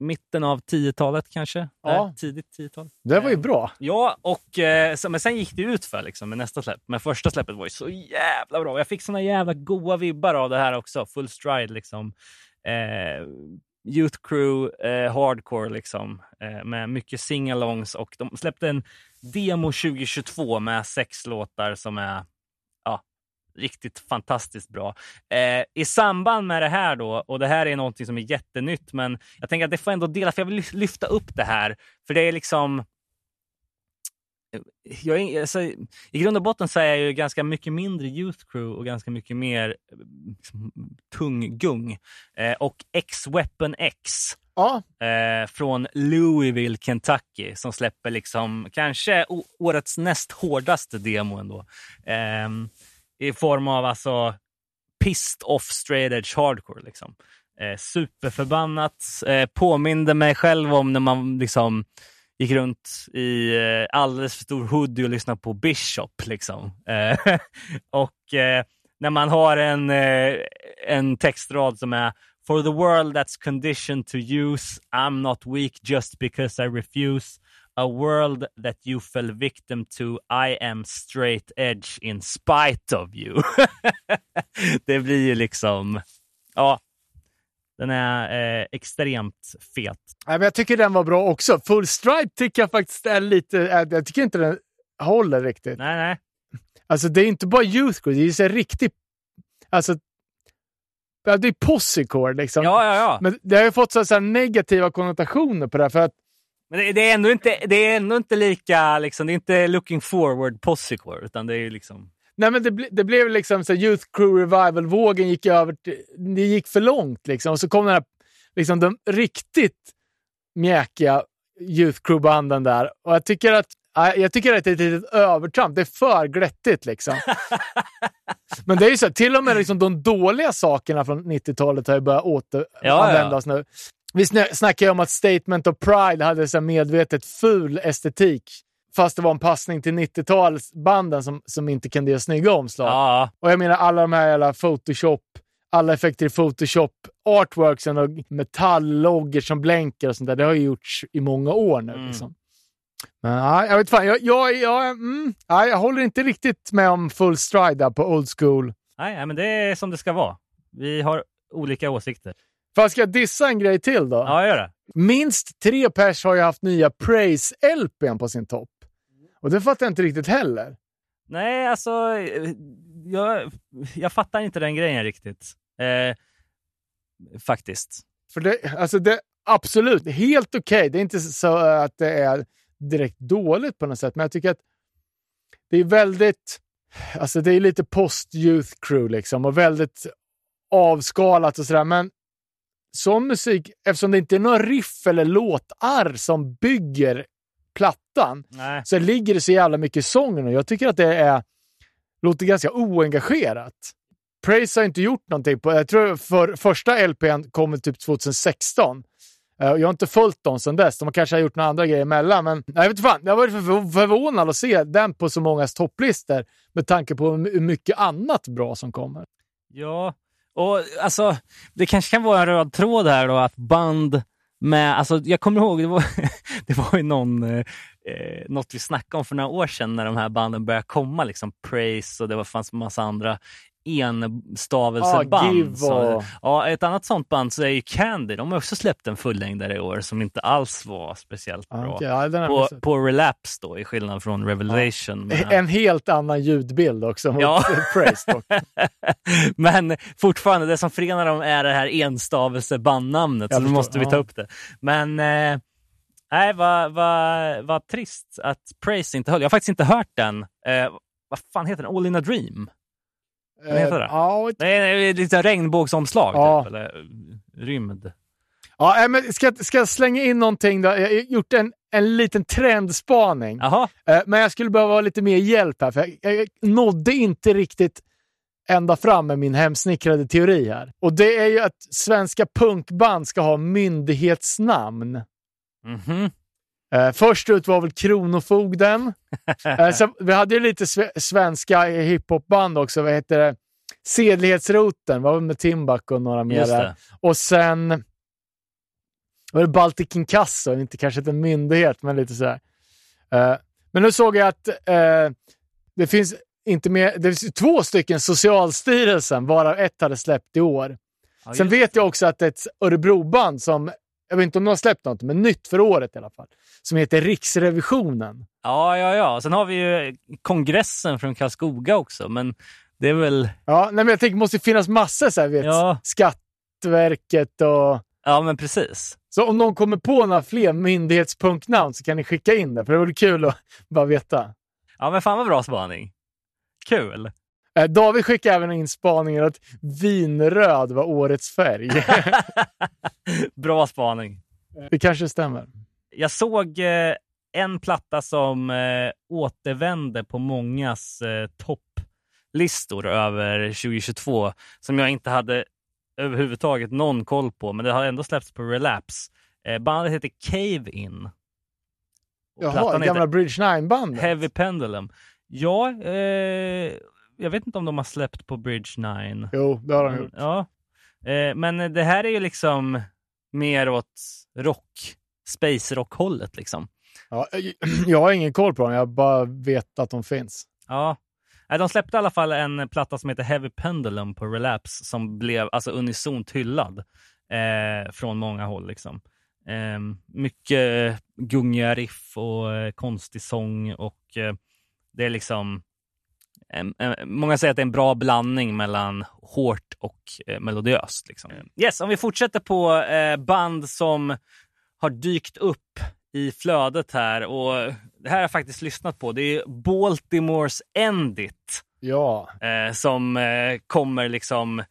mitten av 10-talet kanske. Ja. Nej, tidigt 10-tal. Det var ju Eh, bra. Ja, och, eh, så, men sen gick det ut för liksom, med nästa släpp. Men första släppet var ju så jävla bra. Jag fick såna jävla goa vibbar av det här också. Full stride liksom. Eh, Youth Crew, eh, Hardcore liksom. Eh, med mycket singalongs och de släppte en demo 2022 med sex låtar som är riktigt fantastiskt bra. Eh, I samband med det här då, och det här är någonting som är jättenytt, men jag tänker att det får ändå dela, för jag vill lyf- lyfta upp det här. För det är liksom jag är, alltså, I grund och botten så är jag ju ganska mycket mindre Youth Crew och ganska mycket mer eh, liksom, tung gung. Eh, och X-Weapon X Ja, eh, från Louisville, Kentucky som släpper liksom kanske årets näst hårdaste demo ändå. Eh, i form av alltså pissed off straight edge hardcore. Liksom. Eh, superförbannat. Eh, påminde mig själv om när man liksom gick runt i eh, alldeles för stor hoodie och lyssnade på Bishop. Liksom. Eh, och eh, när man har en, eh, en textrad som är For the world that's conditioned to use I'm not weak just because I refuse A world that you fell victim to I am straight edge in spite of you. det blir ju liksom... Ja, den är eh, extremt fet. Nej, men jag tycker den var bra också. Full Stride tycker jag faktiskt är lite... äh, Jag tycker inte den håller riktigt. Nej, nej. Alltså det är inte bara youth det är här riktigt... Alltså... Det är possecore liksom. Ja, ja, ja. Men det har ju fått så så här negativa konnotationer på det här, för att Men det, är ändå inte, det är ändå inte lika, liksom, det är inte looking forward possecore, utan det är ju liksom... Nej, men det, ble, det blev liksom så Youth Crew Revival-vågen gick över Det gick för långt liksom. Och så kom den här, liksom de riktigt mjäkiga Youth Crew-banden där. Och jag tycker att ja, jag tycker att det är ett litet övertramp. Det är för glättigt liksom. men det är ju så till och med liksom de dåliga sakerna från 90-talet har ju börjat återanvändas nu. Vi sna- snackade ju om att Statement of Pride hade så medvetet ful estetik. Fast det var en passning till 90-talsbanden som, som inte kunde göra snygga omslag. Ja, Och jag menar alla de här jävla Photoshop, alla effekter i Photoshop, artworksen och metallogger som blänker och sånt där. Det har ju gjorts i många år nu. Mm. Liksom. Men ja, jag vet fan, jag, jag, jag, mm, ja, jag håller inte riktigt med om full stride på old school. nej, men det är som det ska vara. Vi har olika åsikter. Fast ska jag dissa en grej till då? Ja, gör det. Minst tre pers har ju haft nya Praise-LPn på sin topp. Och det fattar jag inte riktigt heller. Nej, alltså, jag, jag fattar inte den grejen riktigt. Eh, faktiskt. För det, alltså det, absolut, helt okej. Det är inte så att det är direkt dåligt på något sätt, men jag tycker att det är väldigt, alltså det är lite post-youth crew liksom och väldigt avskalat och sådär. Men sån musik, eftersom det inte är några riff eller låtar som bygger plattan, Nej. så ligger det så jävla mycket i sången och jag tycker att det är, låter ganska oengagerat. Praise har inte gjort någonting på, jag tror för första LPn kom typ 2016. Eh, Jag har inte följt dem sedan dess. De kanske har gjort några andra grejer emellan, men jag vet fan. Jag var förv- förvånad att se den på så många topplistor med tanke på hur mycket annat bra som kommer. Ja, och alltså det kanske kan vara en röd tråd här då att band med, alltså jag kommer ihåg, det var, det var ju någon, eh, eh, något vi snackade om för några år sedan när de här banden började komma, liksom Praise och det var, fanns en massa andra enstavelseband. Och- Ja, ett annat sånt band så är ju Candy, de har också släppt en fullängdare i år som inte alls var speciellt Ja, bra. okej, ja, På, på Relapse då, i skillnad från Revelation. med- En helt annan ljudbild också mot Ja. Praise. Men fortfarande, det som förenar dem är det här enstavelsebandnamnet, så nu måste vi ta upp det. Men eh, nej, vad vad vad trist att Praise inte höll. Jag har faktiskt inte hört den. Eh, vad fan heter den? All in a dream? Vad heter det? Eh, Ja, Det är lite regnbågsomslag, Ja. typ, eller eh, rymd. Ja, nej, men ska, ska jag slänga in någonting då? Jag har gjort en, en liten trendspaning. Jaha, Eh, Men jag skulle behöva lite mer hjälp här, för jag, jag nådde inte riktigt ända fram med min hemsnickrade teori här. Och det är ju att svenska punkband ska ha myndighetsnamn. mhm. Eh, först ut var väl Kronofogden. eh, så vi hade ju lite sve- svenska hiphopband också. Vad heter det? Sedlighetsroten var med Timbuk och några mer det. Och sen var det Baltic Inkasso, inte kanske inte en myndighet, men lite sådär. Uh, men nu såg jag att uh, det finns inte mer, det finns två stycken Socialstyrelsen, varav ett hade släppt i år. Ja, Sen vet jag också att ett Örebroband som, jag vet inte om de har släppt något, men nytt för året i alla fall, som heter Riksrevisionen. Ja, ja, ja. Sen har vi ju kongressen från Karlskoga också, men det är väl... Ja, nej, men jag tänker det måste finnas massor så här, vet, Ja. Skatteverket och... Ja, men precis. Så om någon kommer på några fler myndighetspunktnamn så kan ni skicka in det, för det vore kul att bara veta. Ja, men fan vad bra spaning. Kul. Eh, David skickade även in spaningen att vinröd var årets färg. bra spaning. det kanske stämmer. Jag såg eh, en platta som eh, återvände på mångas eh, topplistor över 2022 som jag inte hade överhuvudtaget någon koll på, men det har ändå släppts på Relapse. Eh, bandet heter Cave In. Jaha, gamla Bridge 9-bandet. Heavy Pendulum. Ja, eh, jag vet inte om de har släppt på Bridge 9. Jo, det har de gjort. Ja, eh, men det här är ju liksom mer åt rock, space rock-hållet liksom. Ja, jag- jag har ingen koll på dem, jag bara vet att de finns. Ja. Nej, De släppte i alla fall en platta som heter Heavy Pendulum på Relapse som blev alltså unisont hyllad eh, från många håll. Liksom. Eh, mycket eh, gungiga riff och eh, konstig sång och eh, det är liksom Många säger att det är en bra blandning mellan hårt och eh, melodiöst. Liksom. Yes, om vi fortsätter på eh, band som har dykt upp i flödet här och det här har jag faktiskt lyssnat på. Det är Baltimores Endit Ja, eh, som eh, kommer liksom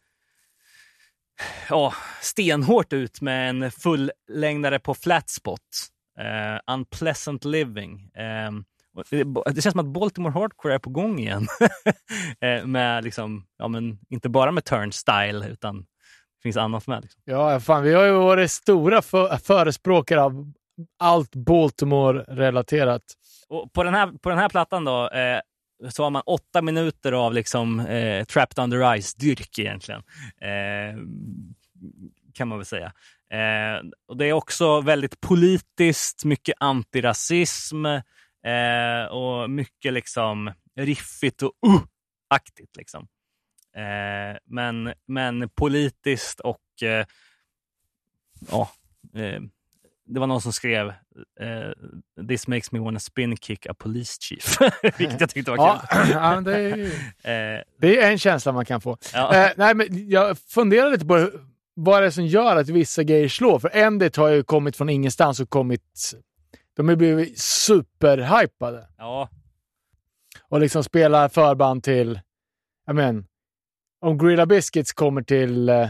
ja, stenhårt ut med en fullängdare på Flatspot. Eh, Unpleasant Living. Det, känns som att Baltimore Hardcore är på gång igen. eh, med liksom, ja, men inte bara med Turnstyle utan det finns annat med. Liksom. ja fan, vi har ju varit stora för, förespråkare av allt Baltimore-relaterat. Och på, den här, på den här plattan då, eh, så har man åtta minuter av liksom, eh, Trapped Under Ice-dyrk egentligen. Eh, kan man väl säga. Eh, och Det är också väldigt politiskt, mycket antirasism eh, och mycket liksom riffigt och uh-aktigt. Liksom. Eh, men, men politiskt och eh, ja, eh, det var någon som skrev eh, “This makes me wanna spin kick a police chief”, vilket jag tyckte var Ja, kul. ja, det, är, Eh, det är en känsla man kan få. ja. Nej, men jag funderar lite på vad det är som gör att vissa grejer slår. För Endit har ju kommit från ingenstans och kommit... De har blivit superhypade ja, och liksom spelar förband till... Jag men, om Gorilla Biscuits kommer till, eh,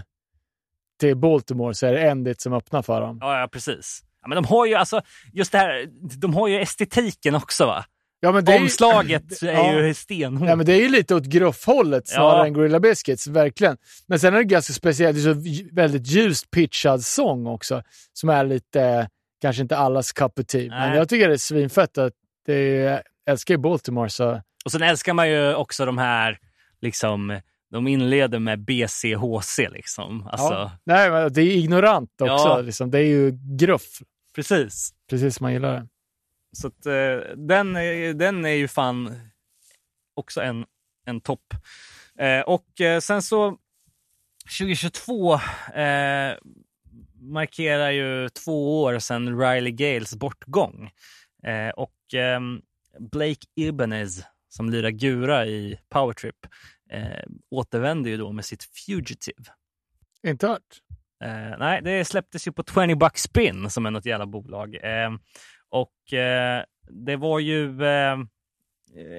till Baltimore så är det Endit som öppnar för dem. ja, ja, precis. Ja, men de har ju alltså, just det här, de har ju estetiken också va? Ja, men det är ju- Omslaget är Ja. ju stenhårt. Ja, men det är ju lite åt gruffhållet snarare Ja. än Gorilla Biscuits, verkligen. Men sen är det ganska speciellt, det är så väldigt ljust pitchad sång också, som är lite, kanske inte allas cup of tea. Men jag tycker det är svinfett att det är, jag älskar ju Baltimore så... Och sen älskar man ju också de här, liksom, de inleder med BCHC liksom. Alltså, Ja. Nej, men det är ignorant också. Ja. Liksom. Det är ju gruff, precis. precis som man gillar det. Så att, eh, den, den är ju fan också en, en topp. Eh, och eh, sen så 2022 eh, markerar ju två år sedan Riley Gales bortgång. Eh, och ehm, Blake Ibanez som lirar Gura i Powertrip eh, återvänder ju då med sitt Fugitive. Inte hört. Eh, nej, det släpptes ju på 20 bucks spin som är något jävla bolag. Eh, och eh, det var ju eh,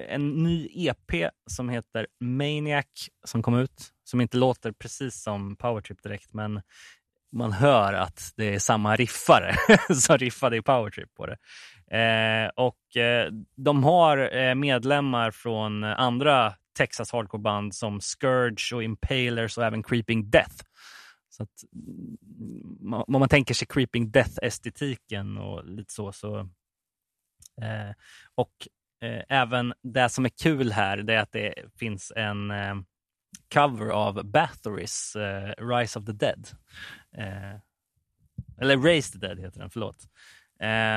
en ny EP som heter Maniac som kom ut. Som inte låter precis som Powertrip direkt, men man hör att det är samma riffare som riffade i Powertrip på det. Eh, och eh, de har eh, medlemmar från andra Texas hardcore-band som Scourge och Impalers och även Creeping Death. Så att, mm, om man tänker sig Creeping Death-estetiken och lite så, så eh, och eh, även det som är kul här, det är att det finns en eh, cover av Bathory's eh, Rise of the Dead. Eh, Eller Raised Dead heter den, förlåt.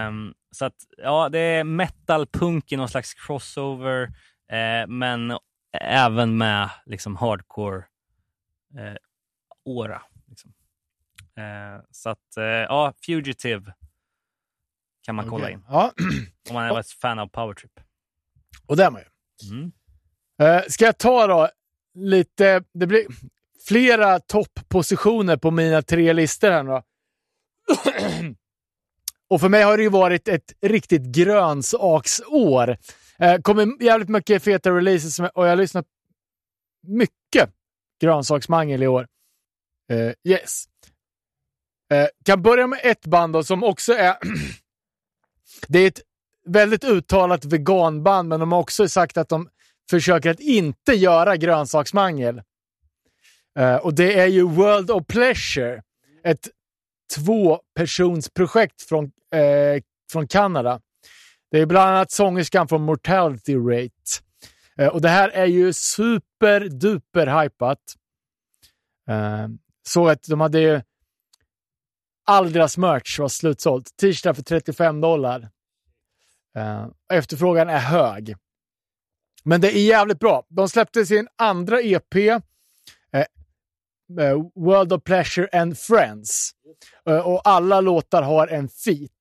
Um, så att, ja, det är metal, punk i någon slags crossover, eh, men även med liksom hardcore eh, åra. Liksom. Eh, så att, eh, ja, Fugitive kan man kolla Okej. in Ja, om man är ett fan av Powertrip. och det är man ju. Mm. Eh, ska jag ta då lite... Det blir flera topppositioner på mina tre listor här nu då. Och för mig har det ju varit ett riktigt grönsaksår. Eh, kommer jävligt mycket feta releases och jag har lyssnat mycket grönsaksmangel i år. Eh, yes. Eh, kan börja med ett band då, som också är... det är ett väldigt uttalat veganband, men de har också sagt att de försöker att inte göra grönsaksmangel. Uh, och det är ju World of Pleasure. Ett tvåpersonsprojekt från, uh, från Kanada. Det är bland annat sångerskan från Mortality Rate. Uh, och det här är ju superduper hypat. Eh, så att de hade ju... All deras merch var slutsålt. T-shirtar för 35 dollar. Efterfrågan är hög. Men det är jävligt bra. De släppte sin andra EP, eh, eh, World of Pleasure and Friends. Eh, och alla låtar har en feat.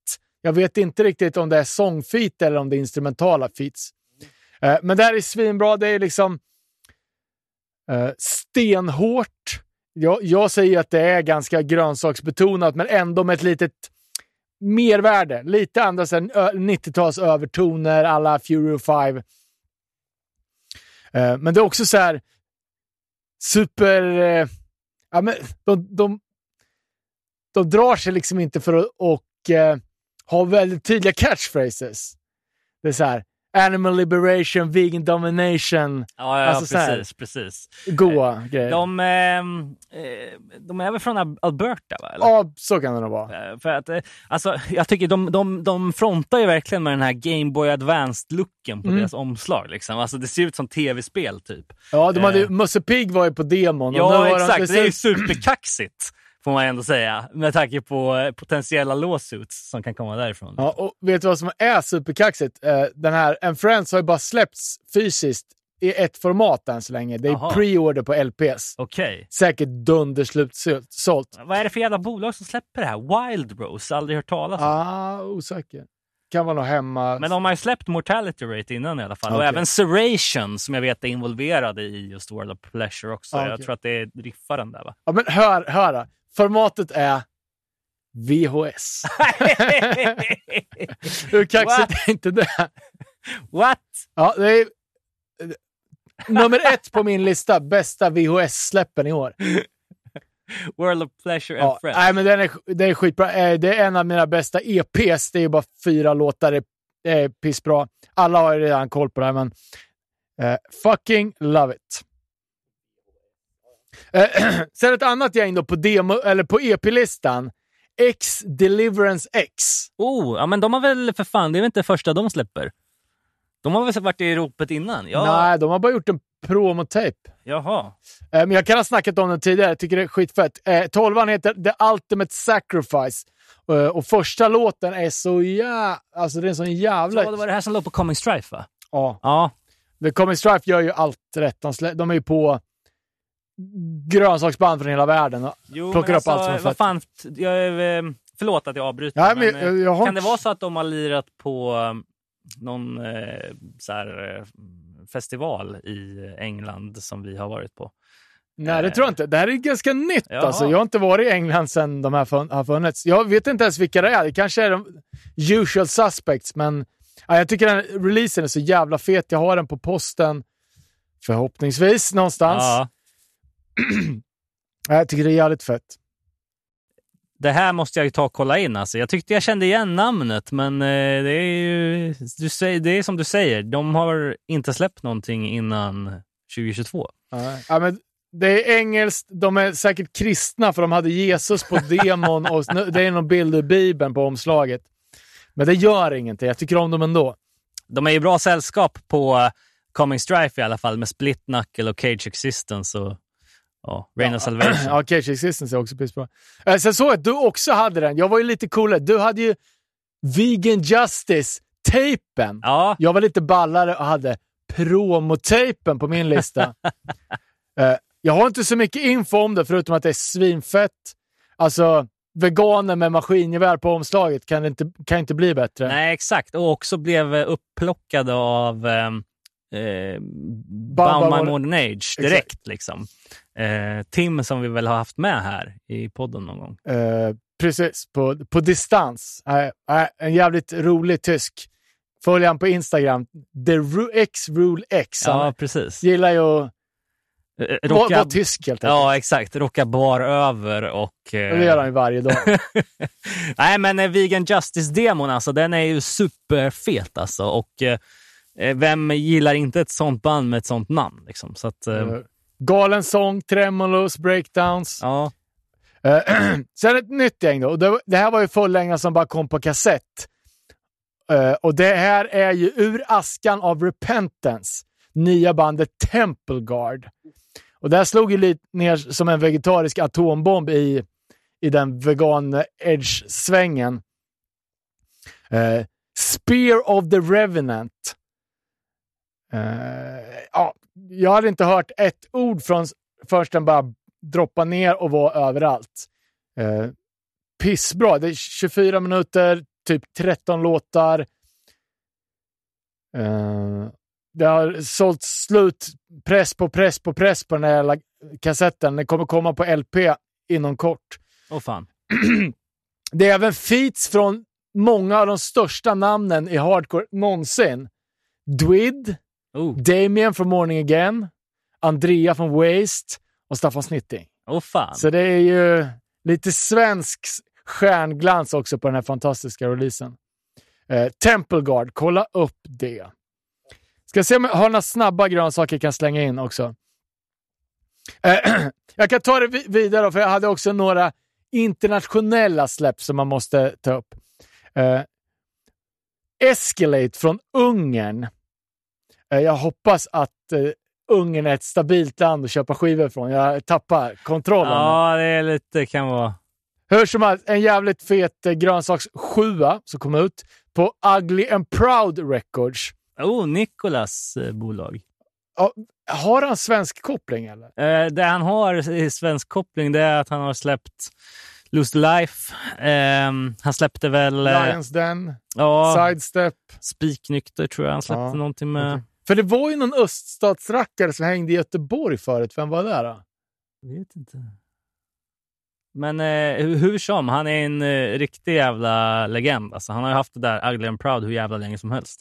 Jag vet inte riktigt om det är sångfeat eller om det är instrumentala feats. Eh, men det här är svinbra. Det är liksom eh, stenhårt. Jag, jag säger att det är ganska grönsaksbetonat, men ändå med ett litet mervärde. Lite andra 90-tals övertoner alla Fury 5. Eh, men det är också så här super... Eh, ja, men de, de, de drar sig liksom inte för att och, eh, ha väldigt tydliga catchphrases. Det är så här animal liberation, vegan domination, Ja, ja Alltså så här. precis. precis. goa grejer. De, ehm, eh, de är väl från Al- Alberta? Va? Eller? Ja, så kan det nog vara. Eh, För att, eh, alltså, jag tycker de, de, de frontar ju verkligen med den här Game Boy Advanced-looken på Mm. deras omslag. Liksom. Alltså, det ser ut som tv-spel typ. Ja, de hade, ju- Eh. Musse Pig var ju på demon. Ja, exakt. Det ser är ju superkaxigt, får man ändå säga. Med tanke på eh, potentiella lawsuits som kan komma därifrån. Ja, och vet du vad som är superkaxigt? Eh, den här En Friends har ju bara släppts fysiskt i ett format än så länge. Det är pre-order på LPS. Okej. Säkert dunderslutsålt. Vad är det för jävla bolag som släpper det här? Wild Rose? Aldrig hört talas om. Ah, osäker. Kan vara nog hemma. Men de har ju släppt Mortality Rate innan i alla fall. Och Okej. även Serration som jag vet är involverade i just World of Pleasure också. Ah, Jag tror att det är riffaren där va? Ja, men hör, hör. Formatet är VHS. Hur kaxigt är inte det? What? Ja, det är nummer ett på min lista. Bästa VHS-släppen i år. World of Pleasure and Ja, Friends. nej, men den är, det är skitbra. Eh, Det är en av mina bästa EPs. Det är ju bara fyra låtar. Det är pissbra. Alla har ju redan koll på det här, men eh, fucking love it. Eh, sen ett annat gäng då på, demo, eller på EP-listan. X Deliverance X. Oh, ja, men de har väl för fan, det är väl inte första de släpper? De har väl varit i ropet innan? Ja. Nej, de har bara gjort en promotape. Jaha. Eh, Men jag kan ha snackat om den tidigare. Jag tycker det är skitfett. Eh, Tolvan heter The Ultimate Sacrifice. Och första låten är så jävla... Alltså det är en sån jävla... Så det var det här som låg på Coming Strife va? Ja. Ja. The Comic Strife gör ju allt rätt. De, de är ju på grönsaksband från hela världen. och Jo, Plockar upp allt som alltså, vad fett. fan, jag, är, eh, förlåt att jag avbryter. Ja, men men, jag- eh, jag har kan det vara så att de har lirat på eh, någon eh, så här, eh, festival i England som vi har varit på? Nej, det tror jag inte. Det här är ganska nytt Jaha. alltså. Jag har inte varit i England sedan de här har funnits. Jag vet inte ens vilka det är. Det kanske är de usual suspects, men ja, jag tycker den releasen är så jävla fet. Jag har den på posten, förhoppningsvis, någonstans. Ja. Ja, Jag tycker det är jävligt fett. Det här måste jag ju ta och kolla in. Alltså. Jag tyckte jag kände igen namnet, men eh, det är ju du det är som du säger. De har inte släppt någonting innan 2022. Ja, men det är engelskt. De är säkert kristna, för de hade Jesus på demon och det är någon bild ur Bibeln på omslaget. Men det gör ingenting. Jag tycker om dem ändå. De är ju bra sällskap på eh, Coming Strife i alla fall med Split Knuckle och Cage Existence och, Ja, Rain of Salvation. Ja, Cage Existence är också pissbra. Eh, sen såg jag att du också hade den. Jag var ju lite coolare. Du hade ju Vegan Justice-tejpen. Ja, Jag var lite ballare och hade promotejpen på min lista. Eh, jag har inte så mycket info om det, förutom att det är svinfett. Alltså, veganer med maskingevär på omslaget kan inte, kan inte bli bättre. nej exakt. Och också blev eh, upplockade av ehm, eh, Bauman Bauman Modern- Age direkt. Liksom. Eh, Tim som vi väl har haft med här i podden någon gång. Eh, precis, på, på distans. Eh, eh, en jävligt rolig tysk. Följ han på Instagram. The Ru- X Rule X. Han Ja, precis. gillar ju att Eh, Rocka, vara tysk helt enkelt. ja, exakt. Rocka bar över och... eh, Det gör han ju varje dag. Nej, men eh, Vegan Justice-demon, alltså, den är ju superfet. Alltså, och vem gillar inte ett sånt band med ett sånt namn? Liksom? Så att, eh, Eh, Galen sång, tremolos, breakdowns. ja. Eh, sen ett nytt gäng då. Det, det här var ju fullängden som bara kom på kassett. Eh, och det här är ju Ur askan av Repentance, nya bandet Temple Guard. Och det här slog ju lite ner som en vegetarisk atombomb i, i den vegan-edge-svängen. Eh, Spear of the Revenant. Eh, ja, jag hade inte hört ett ord från först den bara droppade ner och var överallt. Eh, pissbra. Det är 24 minuter, typ 13 låtar. Eh, det har sålt slut press på press på press på den här jävla kassetten. Den kommer komma på LP inom kort. Åh fan. Det är även feats från många av de största namnen i hardcore någonsin. Dwid, Oh, Damien från Morning Again, Andrea från Waste och Staffan Snitting. oh fan. Så det är ju lite svensk stjärnglans också på den här fantastiska releasen. Eh, Temple Guard, kolla upp det. Ska se om jag har några snabba grönsaker jag kan slänga in också. Eh, jag kan ta det vi- vidare, för jag hade också några internationella släpp som man måste ta upp. Eh, Escalate från Ungern. Eh, jag hoppas att eh, Ungern är ett stabilt land att köpa skivor från. Jag tappar kontrollen. Ja, det är lite, kan vara... Hur som helst, en jävligt fet eh, grönsaks sjua som kom ut på Ugly and Proud Records. Oh, Nikolas bolag. Ja, har han svensk koppling eller? Eh, det han har i svensk koppling det är att han har släppt Lose Life. Eh, han släppte väl... Eh, Lions Den, ja, Sidestep. Spiknykter tror jag han släppte Ja, någonting med. okej. För det var ju någon öststatsrackare som hängde i Göteborg förut. Vem var det då? Jag vet inte. Men eh, hur, som, han är en eh, riktig jävla legend. Alltså, han har ju haft det där Ugly and Proud hur jävla länge som helst.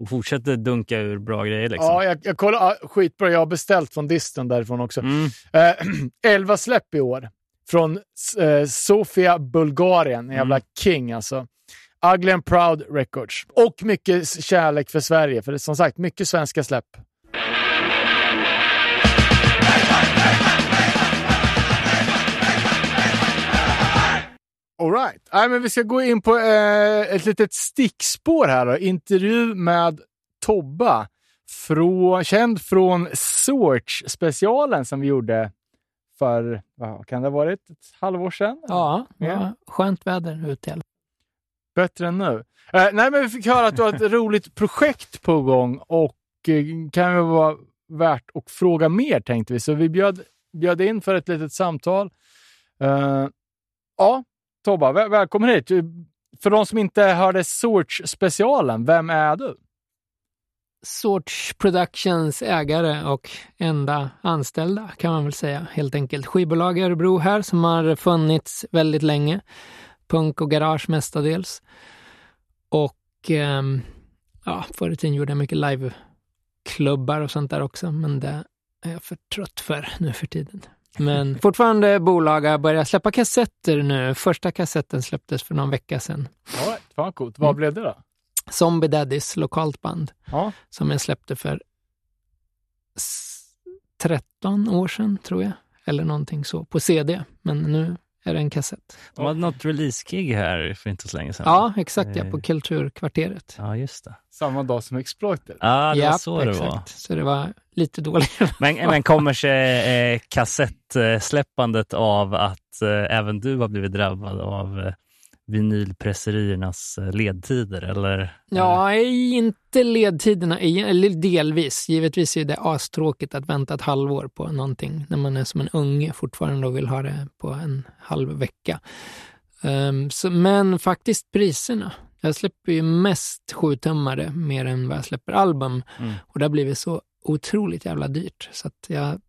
Och fortsätter dunka ur bra grejer. Liksom. Ja, jag, jag kollar. Ja, skitbra. Jag har beställt från disten därifrån också. Mm. Eh, 11 släpp i år. Från eh, Sofia, Bulgarien. En jävla Mm. king alltså. Ugly and Proud Records. Och mycket kärlek för Sverige. För det är som sagt mycket svenska släpp. All right. Nej, men vi ska gå in på eh, ett litet stickspår här. Då. Intervju med Tobba. Från, känd från Sorts-specialen som vi gjorde för, vad kan det ha varit, ett halvår sedan? Ja, Ja. ja. skönt väder ute i alla fall. Bättre än nu. Eh, nej, men vi fick höra att du har ett roligt projekt på gång och eh, kan ju vara värt att fråga mer tänkte vi. Så vi bjöd, bjöd in för ett litet samtal. Eh, ja, Tobba, väl, välkommen hit. För de som inte hörde Sorts-specialen, vem är du? Sorts Productions ägare och enda anställda kan man väl säga helt enkelt. Skivbolag i Örebro här som har funnits väldigt länge. Punk och garage mestadels. Och ehm, ja, förr i tiden gjorde jag mycket liveklubbar och sånt där också, men det är jag för trött för nu för tiden. Men fortfarande bolag har börjat släppa kassetter nu. Första kassetten släpptes för någon vecka sedan. Right, fan coolt. Vad Mm. blev det då? Zombie Daddies, lokalt band. Ja. som jag släppte för s- 13 år sedan, tror jag. Eller någonting så, på CD. Men nu är det en kassett. De hade något release-gig här för inte så länge sedan. Ja, exakt ja, på Eh. Kulturkvarteret. Ja, just det. Samma dag som Exploited. Ja, det var Japp, så det exakt. var. Så det var lite dåligt. Men, men kommer sig eh, kassettsläppandet av att eh, även du har blivit drabbad av eh, vinylpresseriernas eh, ledtider? Eller? Ja, inte ledtiderna, eller delvis. Givetvis är det astråkigt att vänta ett halvår på någonting när man är som en unge fortfarande och vill ha det på en halv vecka. Ehm, så, men faktiskt priserna. Jag släpper ju mest sjutummare mer än vad jag släpper album. Mm. Och det har blivit så otroligt jävla dyrt. Så att jag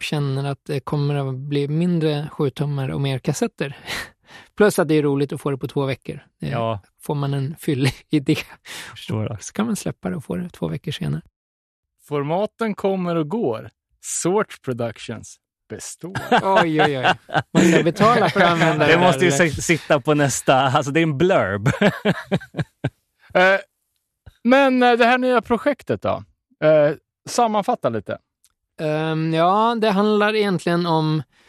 känner att det kommer att bli mindre sjutummare och mer kassetter. Plus att det är roligt att få det på två veckor. Det Ja, Får man en fyllig idé förstår det. så kan man släppa det och få det två veckor senare. Formaten kommer och går. Sorts Productions består. Oj, oj, oj. Måste jag betala för att använda Det måste ju eller? sitta på nästa, alltså det är en blurb. Eh, Men eh, det här nya projektet då? Eh, sammanfatta lite. Ehm, ja, det handlar egentligen om eh, det-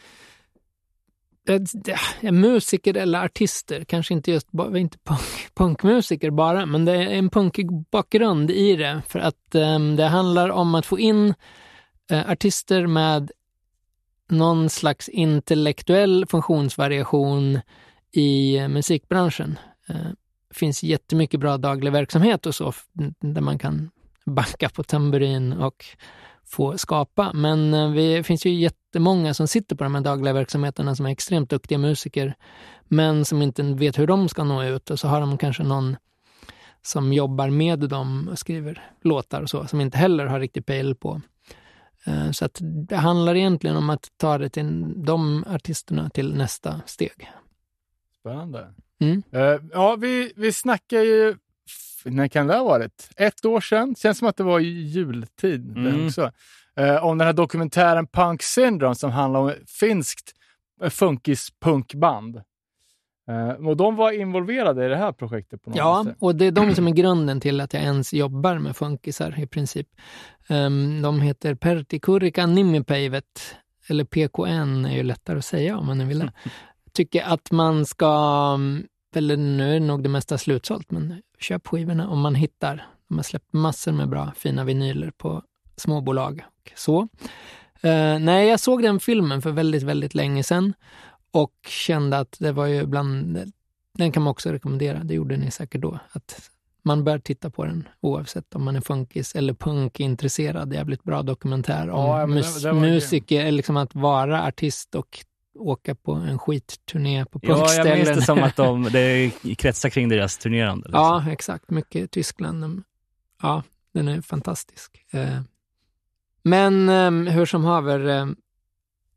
Eh, musiker eller artister, kanske inte just inte punk, punkmusiker bara, men det är en punkig bakgrund i det. För att ehm, det handlar om att få in eh, artister med någon slags intellektuell funktionsvariation i eh, musikbranschen. Det Det finns jättemycket bra daglig verksamhet och så, där man kan banka på tamburin och få skapa. Men eh, vi- det finns ju jättemånga som sitter på de här dagliga verksamheterna som är extremt duktiga musiker, men som inte vet hur de ska nå ut. Och så har de kanske någon som jobbar med dem och skriver låtar och så, som inte heller har riktigt pejl på. Eh, Så att det handlar egentligen om att ta det till de artisterna till nästa steg. Spännande. Mm. Eh, ja, vi, vi snackar ju... När kan det ha varit? Ett år sedan? Känns som att det var jultid Mm. också. Eh, om den här dokumentären Punk Syndrome som handlar om ett finskt eh, funkis-punkband. Eh, och de var involverade i det här projektet på något Ja, sätt. och det är de som är grunden till att jag ens jobbar med funkisar i princip. Um, de heter Pertti Kurika Nimipäivät, eller PKN är ju lättare att säga om man nu vill det. Tycker att man ska, um, eller nu är nog det mesta slutsålt, men köp skivorna om man hittar. De har släppt massor med bra fina vinyler på småbolag så. Eh, nej, jag såg den filmen för väldigt, väldigt länge sedan och kände att det var ju bland den kan man också rekommendera, det gjorde ni säkert då. Att man bör titta på den oavsett om man är funkis eller punkintresserad. Jävligt bra dokumentär om Ja, men det- mus- det var musiker, eller liksom att vara artist och åka på en skitturné på Ja, jag punkställen. minns det som att de, det kretsar kring deras turnerande. Liksom. Ja, exakt. Mycket i Tyskland. Ja, den är fantastisk. Men eh, hur som haver, eh,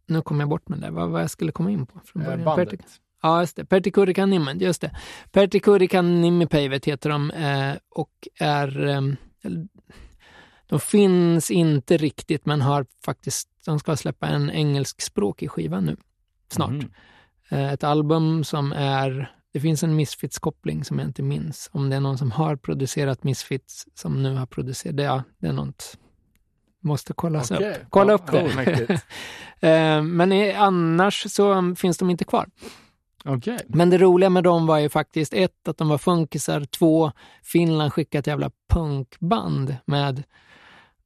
nu kom jag bort med det. Vad var jag skulle komma in på från Eh, början? bandet. Pertti- Ja, just det. Pertti Kurika Nimmen, just det. Nimipäivät heter de eh, och är... Eh, de finns inte riktigt, men har faktiskt... De ska släppa en engelskspråkig skiva nu, snart. Mhm. Eh, Ett album som är... Det finns en Misfits-koppling som jag inte minns. Om det är någon som har producerat Misfits som nu har producerat... Ja, det är något... Måste kollas Okej. upp. Kolla Ja, upp det. Eh, Men annars så finns de inte kvar. Okej. Men det roliga med dem var ju faktiskt ett, att de var funkisar. Två, Finland skickade ett jävla punkband med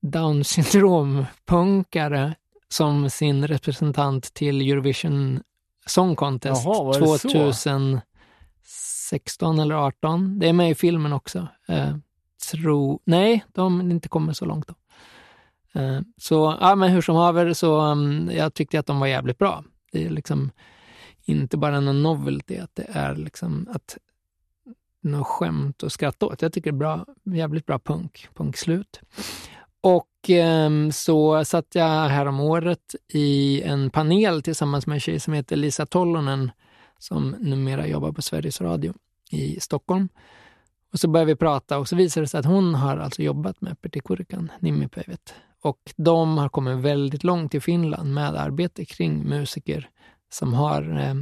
down syndrom-punkare som sin representant till Eurovision Song Contest Jaha, var det så? 2016 eller 18. Det är med i filmen också. Eh, tro, nej, de inte kommit så långt då. Eh, så, ja men hur som haver så um, jag tyckte att de var jävligt bra. Det är liksom inte bara någon novelty, att det är liksom att något skämt att skratta åt. Jag tycker det är bra, jävligt bra punk, punkslut. Och ehm, så satt jag här om året i en panel tillsammans med en tjej som heter Lisa Tollonen som numera jobbar på Sveriges Radio i Stockholm. Och så började vi prata och så visade det sig att hon har alltså jobbat med Pertti Kurkan, Nimipäivät. Och de har kommit väldigt långt i Finland med arbete kring musiker som har... Eh,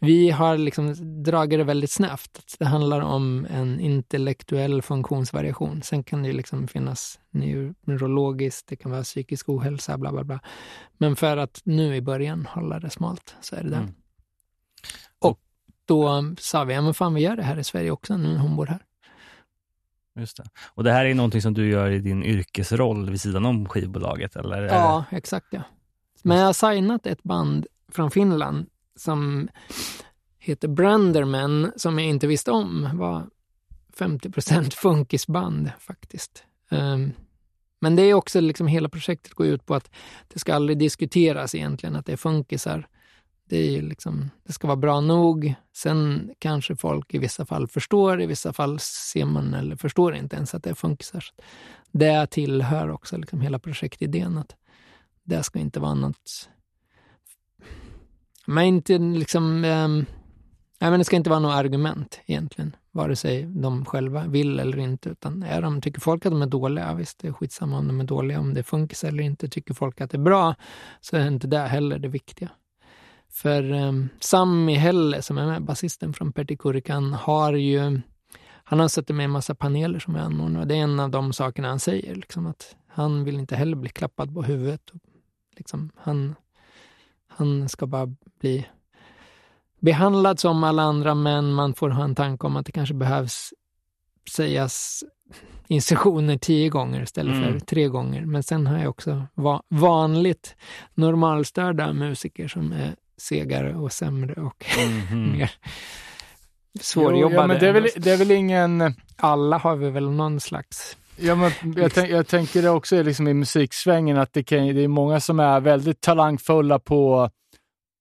vi har liksom dragit det väldigt snävt. Det handlar om en intellektuell funktionsvariation. Sen kan det liksom finnas neurologiskt, det kan vara psykisk ohälsa, bla bla bla. Men för att nu i början hålla det smalt så är det det. Mm. då sa vi, ja men fan vi gör det här i Sverige också nu när hon bor här. Just det. Och det här är någonting som du gör i din yrkesroll vid sidan om skivbolaget? Eller ja, exakt ja. Men jag har signat ett band från Finland som heter Branderman, som jag inte visste om var 50% funkisband faktiskt. Um, men det är också liksom hela projektet går ut på att det ska aldrig diskuteras egentligen att det är funkisar. Det, är liksom, det ska vara bra nog. Sen kanske folk i vissa fall förstår, i vissa fall ser man eller förstår inte ens att det funkar. Det tillhör också liksom hela projektidén att det ska inte vara något... Men inte liksom... Um, nej, men det ska inte vara något argument egentligen, vare sig de själva vill eller inte. Utan är de, tycker folk att de är dåliga, visst, det är skitsamma om de är dåliga, om det funkar eller inte. Tycker folk att det är bra, så är inte det heller det viktiga. För um, Sami Helle, som är med, basisten från Pertikurikan, har ju han har suttit med en massa paneler som är anordnade och det är en av de sakerna han säger. Liksom, att han vill inte heller bli klappad på huvudet. Liksom, han, han ska bara bli behandlad som alla andra, men man får ha en tanke om att det kanske behövs sägas instruktioner tio gånger istället mm. för tre gånger. Men sen har jag också va vanligt normalstörda musiker som är segare och sämre och mm. mer svårjobbade. Jo, ja, men det, är väl, det är väl ingen... Alla har vi väl någon slags... Ja, men jag, tänk, jag tänker det också liksom i musiksvängen att det, kan, det är många som är väldigt talangfulla på,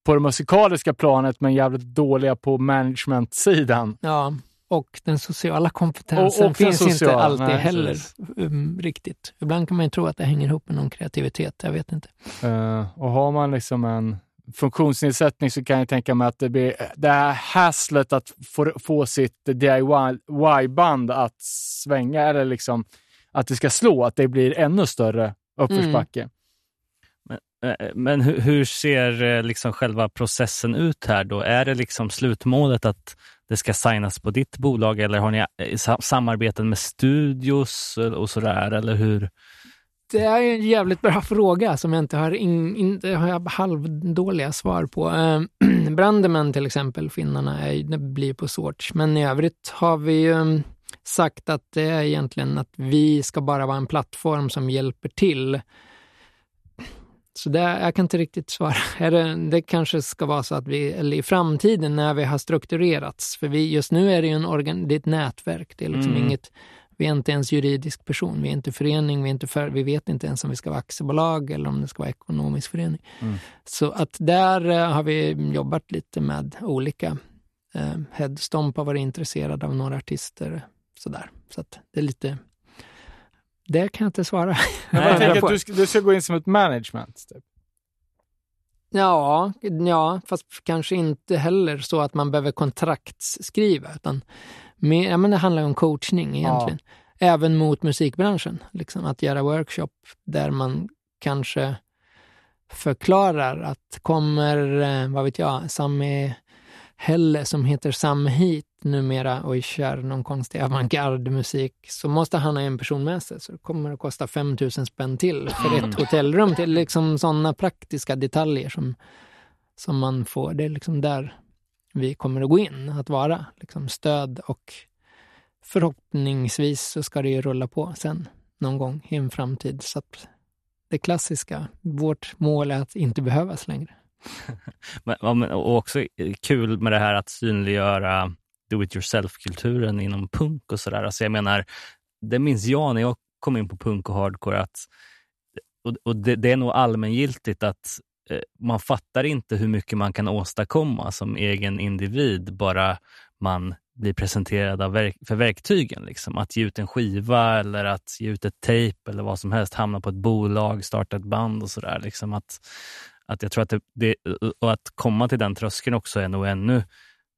på det musikaliska planet men jävligt dåliga på management-sidan. Ja, och den sociala kompetensen och, och finns sociala, inte alltid nej, heller um, riktigt. Ibland kan man ju tro att det hänger ihop med någon kreativitet, jag vet inte. Uh, och har man liksom en funktionsnedsättning så kan jag tänka mig att det blir det här hasslet att få, få sitt DIY-band att svänga eller liksom att det ska slå, att det blir ännu större uppförsbacke. Mm. Men, eh, men hur, hur, ser eh, liksom själva processen ut här då? Är det liksom slutmålet att det ska signas på ditt bolag eller har ni eh, samarbeten med studios och sådär? Eller hur? Det är en jävligt bra fråga som jag inte har, in, in, har halvdåliga svar på. Eh, Brandeman till exempel, finnarna, är, det blir på sorts. Men i övrigt har vi ju sagt att det är egentligen att vi ska bara vara en plattform som hjälper till. Så det, jag kan inte riktigt svara. Det, det kanske ska vara så att vi, eller i framtiden när vi har strukturerats, för vi, just nu är det ju en organ, det är ett nätverk, det är liksom mm. inget vi är inte ens juridisk person, vi är inte förening, vi, är inte för, vi vet inte ens om vi ska vara aktiebolag eller om det ska vara ekonomisk förening. Mm. Så att där uh, har vi jobbat lite med olika. Uh, Headstomp har varit intresserad av några artister. Sådär. Så att det är lite... Det kan jag inte svara. Men jag tänker att du ska, du ska gå in som ett management? Typ. Ja, ja, fast kanske inte heller så att man behöver kontraktsskriva, utan med, ja, men det handlar om coachning egentligen. Ja. Även mot musikbranschen. Liksom, att göra workshop där man kanske förklarar att kommer, eh, vad vet jag, Sami Helle som heter Sam Hit numera och kör någon konstig avantgarde-musik så måste han ha en person med sig. Så det kommer att kosta 5 000 spänn till för ett mm. hotellrum. Till liksom sådana praktiska detaljer som, som man får. Det är liksom där vi kommer att gå in, att vara liksom stöd och förhoppningsvis så ska det ju rulla på sen någon gång i en framtid. Så att det klassiska, vårt mål är att inte behövas längre. men, och också kul med det här att synliggöra do it yourself-kulturen inom punk och sådär. Alltså jag menar, det minns jag när jag kom in på punk och hardcore att och, och det, det, är nog allmängiltigt att Eh, man fattar inte hur mycket man kan åstadkomma som egen individ bara man blir presenterad av verk för verktygen. Liksom. Att ge ut en skiva eller att ge ut ett tejp eller vad som helst, hamna på ett bolag, starta ett band och sådär. Liksom att, att jag tror att det, det, och att komma till den tröskeln också är nog ännu,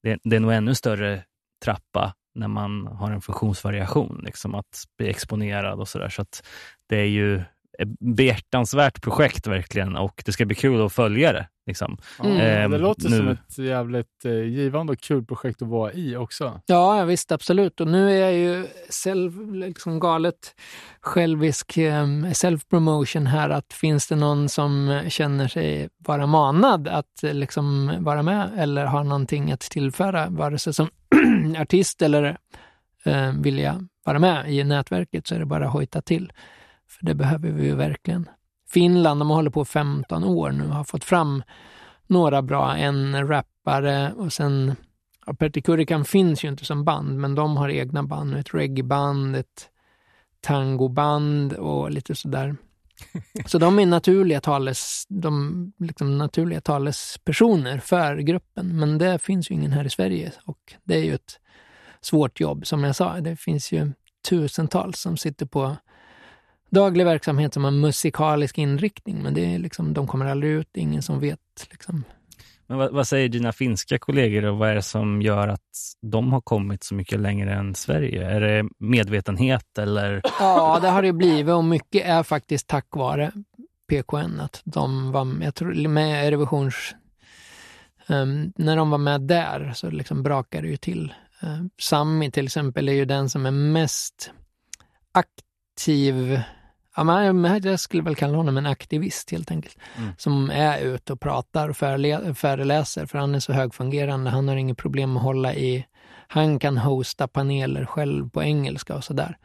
det, det är nog ännu större trappa när man har en funktionsvariation, liksom att bli exponerad och sådär. Så att det är ju behjärtansvärt projekt verkligen och det ska bli kul att följa det. Liksom. Mm. Ehm, det låter nu. som ett jävligt eh, givande och kul projekt att vara i också. Ja, visst absolut. Och nu är jag ju self, liksom galet självisk um, self-promotion här. Att finns det någon som känner sig vara manad att eh, liksom vara med eller har någonting att tillföra, vare sig som artist eller eh, vilja vara med i nätverket så är det bara att hojta till. För det behöver vi ju verkligen. Finland, de har hållit på 15 år nu har fått fram några bra, en rappare och sen Ja, Pertti Kurikan finns ju inte som band, men de har egna band. Ett reggaeband, ett tangoband och lite sådär. Så de är naturliga, tales, de, liksom naturliga talespersoner för gruppen, men det finns ju ingen här i Sverige och det är ju ett svårt jobb. Som jag sa, det finns ju tusentals som sitter på daglig verksamhet som har musikalisk inriktning, men det är liksom, de kommer aldrig ut, ingen som vet. Liksom. Men vad, vad säger dina finska kollegor och vad är det som gör att de har kommit så mycket längre än Sverige? Är det medvetenhet eller? Ja, det har det blivit och mycket är faktiskt tack vare PKN. Att de var med, jag tror, med revisions... ehm, när de var med där så liksom brakade det ju till. Uh, Sami till exempel är ju den som är mest aktiv. Ja, jag skulle väl kalla honom en aktivist helt enkelt. Mm. Som är ute och pratar och föreläser för han är så högfungerande. Han har inget problem att hålla i... Han kan hosta paneler själv på engelska och sådär.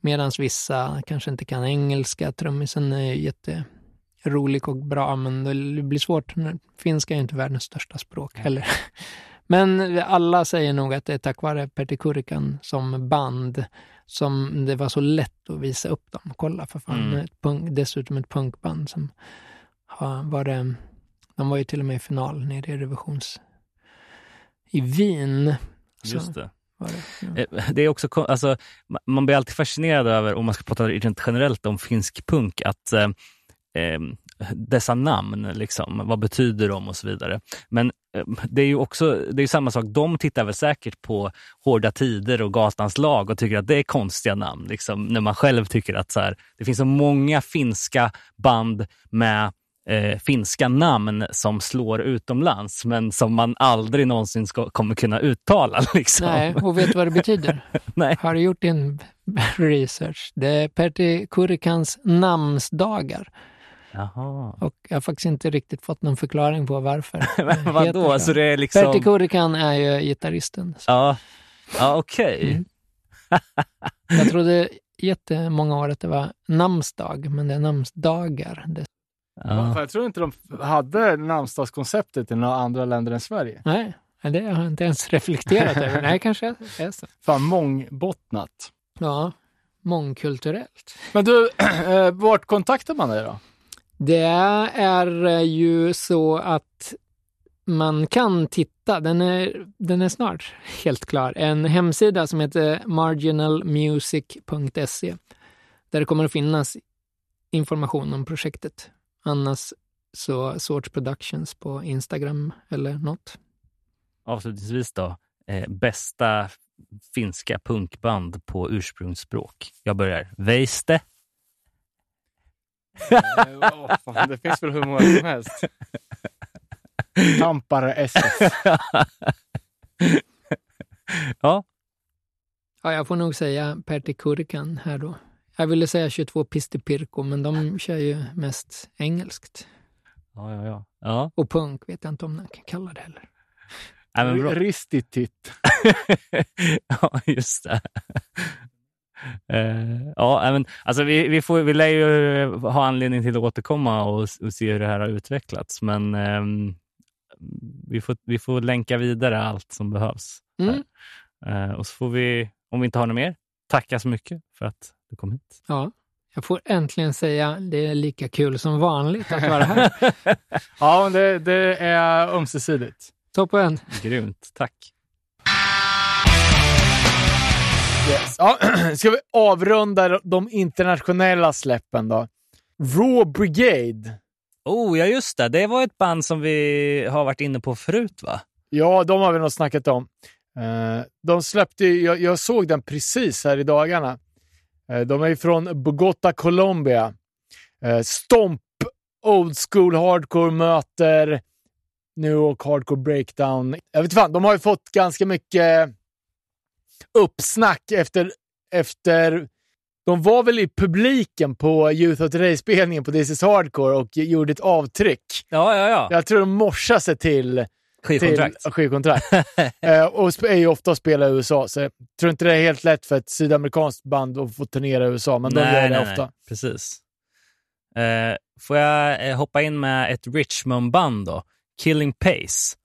Medan vissa kanske inte kan engelska. Trummisen är ju jätterolig och bra, men det blir svårt. Finska är ju inte världens största språk heller. Men alla säger nog att det är tack vare Pertti Kurikan som band som det var så lätt att visa upp dem. Kolla för fan, Mm. ett punk, dessutom ett punkband som har var det, de var ju till och med i final nere i revisions i Wien. Så Just det. var det. Ja. Eh, Det är också, alltså, ma- man blir alltid fascinerad över, om man ska prata rent generellt om finsk punk, att eh, eh, dessa namn, liksom, vad betyder de och så vidare. Men eh, det är ju också det är samma sak, de tittar väl säkert på Hårda Tider och Gatans lag och tycker att det är konstiga namn. Liksom, när man själv tycker att så här, det finns så många finska band med eh, finska namn som slår utomlands, men som man aldrig någonsin ska, kommer kunna uttala. Liksom. Nej, och vet vad det betyder? Nej. Har du gjort din research? Det är Pertti Kurikans namnsdagar. Jaha. Och jag har faktiskt inte riktigt fått någon förklaring på varför. Men vadå? Så det är liksom... Pertti Kurikan är ju gitarristen. Så Ja, ja okej. Mm. Jag trodde jättemånga år att det var namnsdag, men det är namnsdagar. Det, Ja. Jag tror inte de hade namnsdagskonceptet i några andra länder än Sverige. nej, det har jag inte ens reflekterat över. Nej, kanske är så. Fan, mångbottnat. Ja, mångkulturellt. Men du, eh, vart kontaktar man dig då? Det är eh, ju så att man kan titta, den är, den är snart helt klar, en hemsida som heter marginalmusic.se där det kommer att finnas information om projektet. Annars så Sorts Productions på Instagram eller något. Avslutningsvis då, eh, bästa finska punkband på ursprungsspråk. Jag börjar. Veiste. Åh, fan, det finns väl hur många som helst. Tampere SF. ja, Ja, jag får nog säga Pertti Kurikan här då. Jag ville säga 22 Pisti Pirko, men de kör ju mest engelskt. ja, ja. ja. ja. Och punk vet jag inte om man kan kalla det heller. Bra. Ristitit. ja, just det. Eh, ja, men, alltså vi, vi, får, vi lär ju ha anledning till att återkomma och, och se hur det här har utvecklats. Men ehm, vi, får, vi får länka vidare allt som behövs. Mm. Eh, och så får vi, om vi inte har något mer, tacka så mycket för att du kom hit. Ja, jag får äntligen säga det är lika kul som vanligt att vara här. Ja, men det, det är ömsesidigt. Toppen! Grymt, tack. Yes. Ja, ska vi avrunda de internationella släppen då? Raw Brigade. Oh, ja just det. Det var ett band som vi har varit inne på förut, va? Ja, de har vi nog snackat om. Eh, de släppte jag, jag såg den precis här i dagarna. Eh, de är från Bogotá, Colombia. Eh, Stomp Old School Hardcore möter New York Hardcore Breakdown. Jag vet fan, de har ju fått ganska mycket uppsnack efter, efter de var väl i publiken på Youth of Today-spelningen på This is Hardcore och gjorde ett avtryck. Ja, ja, ja. Jag tror de morsade sig till Skivkontrakt. Till, skivkontrakt. eh, och är ju ofta att spela i USA, så jag tror inte det är helt lätt för ett sydamerikanskt band att få turnera i USA, men de nej, gör det nej, ofta. Nej, precis. Eh, får jag eh, hoppa in med ett Richmond-band då? Killing Pace.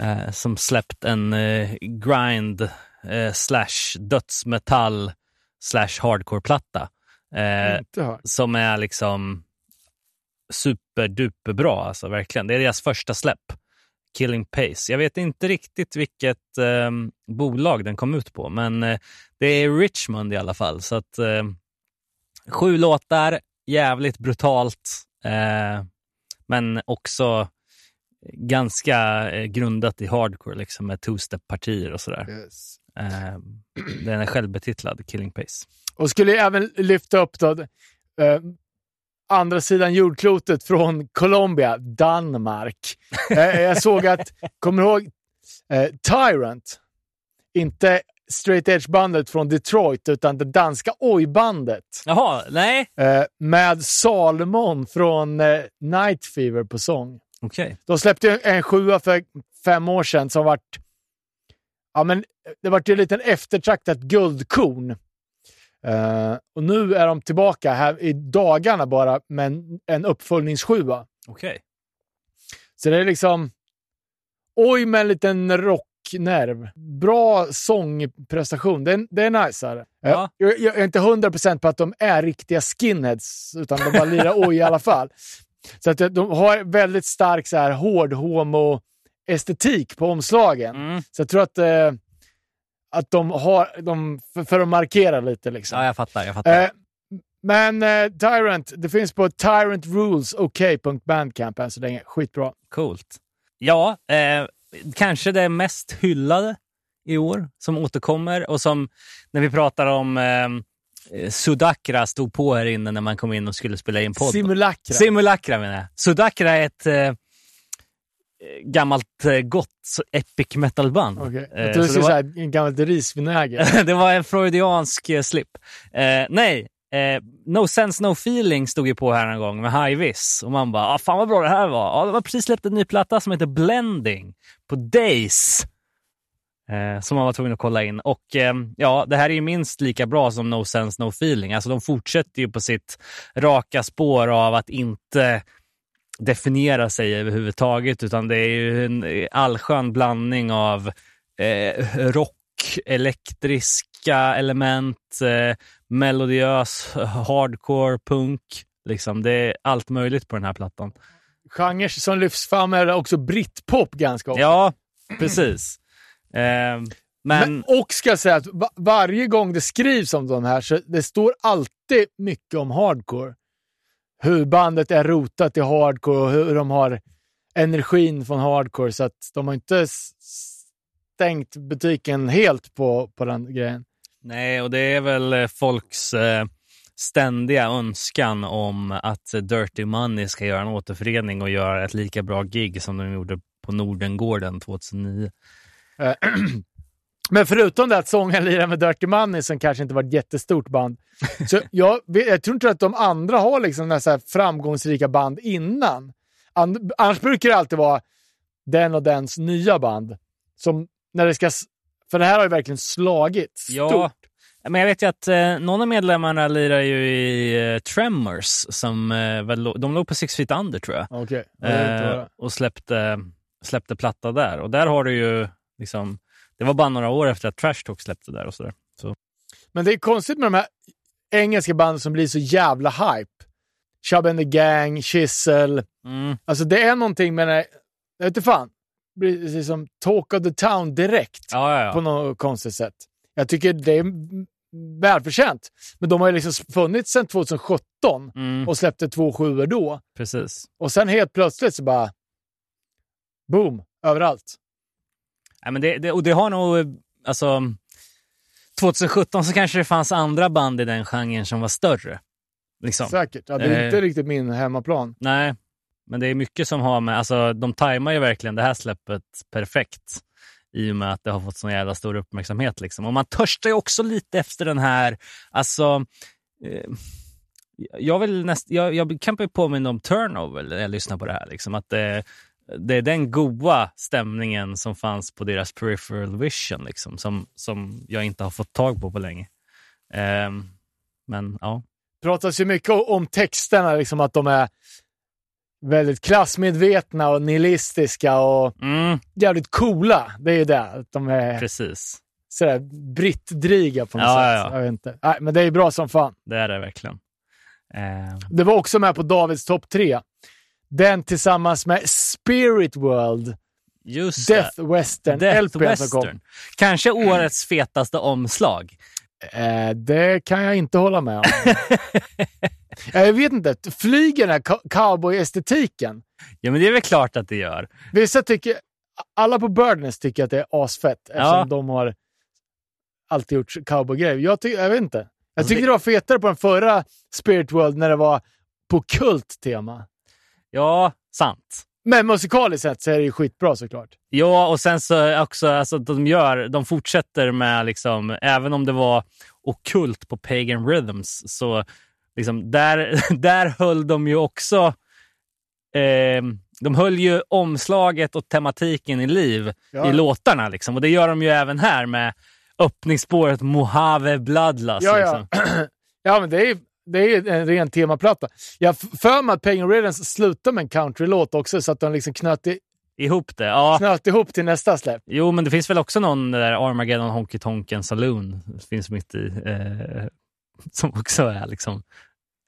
Eh, som släppt en eh, grind eh, slash dödsmetall slash hardcore-platta. Eh, som är liksom superduper bra, alltså verkligen. Det är deras första släpp. Killing Pace. Jag vet inte riktigt vilket eh, bolag den kom ut på, men eh, det är Richmond i alla fall. Så att eh, Sju låtar, jävligt brutalt, eh, men också ganska eh, grundat i hardcore, liksom med two-step-partier och sådär. Yes. Eh, den är självbetitlad, Killing Pace. Och skulle jag även lyfta upp då, eh, andra sidan jordklotet från Colombia, Danmark. eh, jag såg att, kommer du ihåg eh, Tyrant? Inte straight edge-bandet från Detroit, utan det danska oj-bandet. Jaha, nej? Eh, med Salomon från eh, Night Fever på sång. Okej. De släppte en sjua för fem år sedan som vart... Ja, men det vart ju en liten eftertraktat guldkorn. Eh, och nu är de tillbaka här i dagarna bara med en, en uppföljningssjua. Okej. Så det är liksom... Oj, med en liten rocknerv. Bra sångprestation. Det är, det är nice. Här. Ja. Jag, jag är inte hundra procent på att de är riktiga skinheads, utan de bara lirar oj i alla fall. Så att de har väldigt stark så här, hård homo-estetik på omslagen. Mm. Så jag tror att, eh, att de har, de, för, för att markera lite liksom. Ja, jag fattar. Jag fattar. Eh, men eh, Tyrant, det finns på tyrantrulesok.bandcamp än så länge. Skitbra. Coolt. Ja, eh, kanske det mest hyllade i år som återkommer och som när vi pratar om eh, Sudakra stod på här inne när man kom in och skulle spela in podd. Simulacra. Simulacra menar jag. Sudakra är ett eh, gammalt eh, gott epic metal-band. Eh, Jag tror så du skulle säga en gammal risvinäger. det var en freudiansk eh, slip. Eh, nej, eh, No Sense No Feeling stod ju på här en gång med High Vis och man bara, ah, fan vad bra det här var. Ja, de har precis släppt en ny platta som heter Blending på Days. Eh, som man var tvungen att kolla in. Och eh, ja, det här är ju minst lika bra som No Sense No Feeling. Alltså de fortsätter ju på sitt raka spår av att inte definiera sig överhuvudtaget, utan det är ju en allskön blandning av eh, rock, elektriska element, eh, melodiös hardcore, punk. Liksom, det är allt möjligt på den här plattan. Genrer som lyfts fram är också britpop ganska ofta. Ja, precis. Eh, men, Men, och ska jag säga att va- varje gång det skrivs om de här så det står alltid mycket om hardcore. Hur bandet är rotat i hardcore och hur de har energin från hardcore. Så att de har inte stängt butiken helt på, på den grejen. nej, och det är väl eh, folks eh, ständiga önskan om att Dirty Money ska göra en återförening och göra ett lika bra gig som de gjorde på Nordengården 2009. Men förutom det att sångaren lirar med Dirty Money som kanske inte var ett jättestort band. Så jag, jag tror inte att de andra har liksom så här framgångsrika band innan. And, annars brukar det alltid vara den och dens nya band. Som när det ska... För det här har ju verkligen slagit stort. Ja, men jag vet ju att eh, någon av medlemmarna lirar ju i eh, Tremors, som eh, de låg på Six Feet Under tror jag, vad eh, och släppte, släppte platta där. Och där har du ju liksom, det var bara några år efter att Trash Talk släppte där och sådär. Så, Men det är konstigt med de här engelska banden som blir så jävla hype. Chub and the Gang, Chisel. mm, Alltså det är någonting med det. Jag vet inte fan. Blir precis som Talk of the Town direkt. ja, ja, på ja. något konstigt sätt. Jag tycker det är välförtjänt. Men de har ju liksom funnits sedan 2017 Mm, och släppte två sjuor då. precis. Och sen helt plötsligt så bara... Boom! Överallt. Ja, men det, det, och det har nog, eh, alltså, 2017 så kanske det fanns andra band i den genren som var större. Liksom. Säkert. Ja, det är Eh. inte riktigt min hemmaplan. Nej, men det är mycket som har med, alltså de tajmar ju verkligen det här släppet perfekt i och med att det har fått sån jävla stor uppmärksamhet. Liksom. Och man törstar ju också lite efter den här, alltså eh, jag, vill näst, jag, jag kan påminna om Turnover när jag lyssnar på det här. Liksom, att det, det är den goa stämningen som fanns på deras peripheral vision liksom, som, som jag inte har fått tag på på länge. Ehm, men ja, pratas ju mycket om texterna, liksom att de är väldigt klassmedvetna och nihilistiska och mm, jävligt coola. Det är ju det. Att de är precis. sådär brittdryga på något Ja, sätt. ja, ja. Jag vet inte. Nej, men det är bra som fan. Det är det verkligen. Ehm, Det var också med på Davids topp tre. Den tillsammans med Spirit World, just Death det. Western, Death LPn som kom. Western. Kanske årets fetaste omslag. Eh, det kan jag inte hålla med om. Jag vet inte. Flyger den här co- cowboy-estetiken? Ja, men det är väl klart att det gör. Vissa tycker, alla på Birdnest tycker att det är asfett eftersom Ja. de har alltid gjort cowboygrejer. Jag, ty- jag vet inte. Jag tyckte det- var fetare på den förra Spirit World när det var på kult-tema. Ja, sant. Men musikaliskt sett så är det ju skitbra såklart. Ja, och sen så också alltså, de gör, de fortsätter med liksom, även om det var okult på Pagan Rhythms, så liksom, där, där höll de ju också, eh, de höll ju omslaget och tematiken i liv Ja. i låtarna. Liksom. Och det gör de ju även här med öppningsspåret Mojave Bloodlust. Ja, ja. Liksom. ja, men det är, det är en ren temaplatta. Jag för mig att Pagan Riddance slutar med en countrylåt också, så att de liksom knöt, i, Ihop det. Ja. knöt ihop till nästa släpp. Jo, men det finns väl också någon där Armageddon Honky Tonken Saloon finns mitt i. Eh, som också är liksom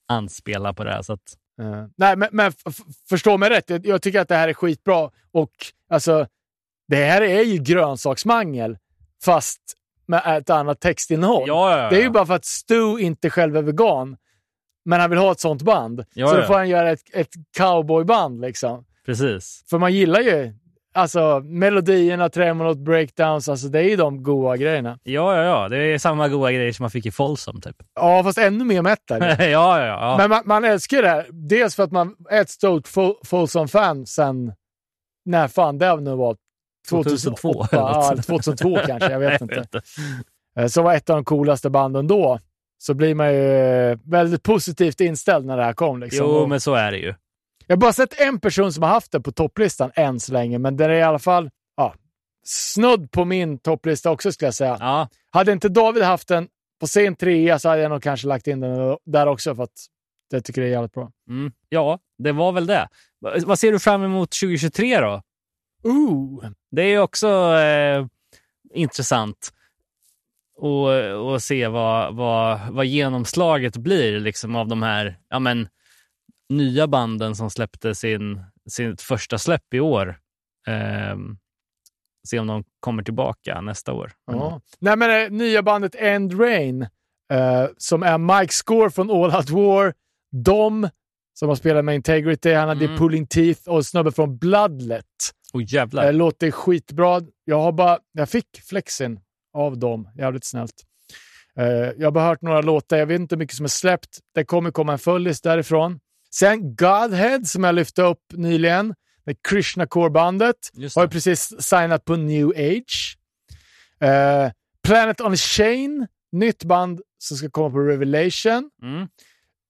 anspelar på det här. Så att, Eh, nej, men, men förstå mig rätt. Jag, jag tycker att det här är skitbra. Och alltså, det här är ju grönsaksmangel, fast med ett annat textinnehåll. ja, ja, ja. Det är ju bara för att Stu inte själv är vegan, men han vill ha ett sånt band. Ja, så då får han göra ett, ett cowboyband liksom. Precis. För man gillar ju alltså melodierna, tremolot, breakdowns, alltså det är ju de goa grejerna. Ja, ja, ja. Det är samma goda grejer som man fick i Folsom typ. Ja, fast ännu mer metal. ja, ja, ja. Men man, man älskar ju det här. Dels för att man är ett stort Fo- Folsom-fan sen, när fan det nu var, 2002. 2002 ja, eller något. 2002 kanske, jag vet inte. Eh, Så var ett av de coolaste banden då. Så blir man ju eh, väldigt positivt inställd när det här kom. Liksom. Jo, men så är det ju. Jag har bara sett en person som har haft det på topplistan än så länge, men det är i alla fall ja, snudd på min topplista också skulle jag säga. Ja, Hade inte David haft den på sin trea så hade jag nog kanske lagt in den där också för att jag tycker det är jävligt bra. mm. ja det var väl det. Va- Vad ser du fram emot 2023 då? Ooh. Det är ju också eh, intressant att att se vad, vad, vad genomslaget blir liksom, av de här ja, men, nya banden som släppte sin, sin första släpp i år. Ehm, se om de kommer tillbaka nästa år. Ja. Nej, men det nya bandet End Rain, eh, som är Mike Score från All Out War, Dom, som har spelat med Integrity, han hade Mm. Pulling Teeth och snubben från Bloodlet. Oh, Det jävlar. låter skitbra. Jag har bara, jag fick flexin av dem, jävligt snällt. Eh, jag har hört några låtar, jag vet inte hur mycket som är släppt. Det kommer komma en föllis därifrån. Sen Godhead som jag lyfte upp nyligen, med Krishna Core-bandet. Har ju precis signat på New Age. Eh, Planet on a Chain, nytt band som ska komma på Revelation. Mm.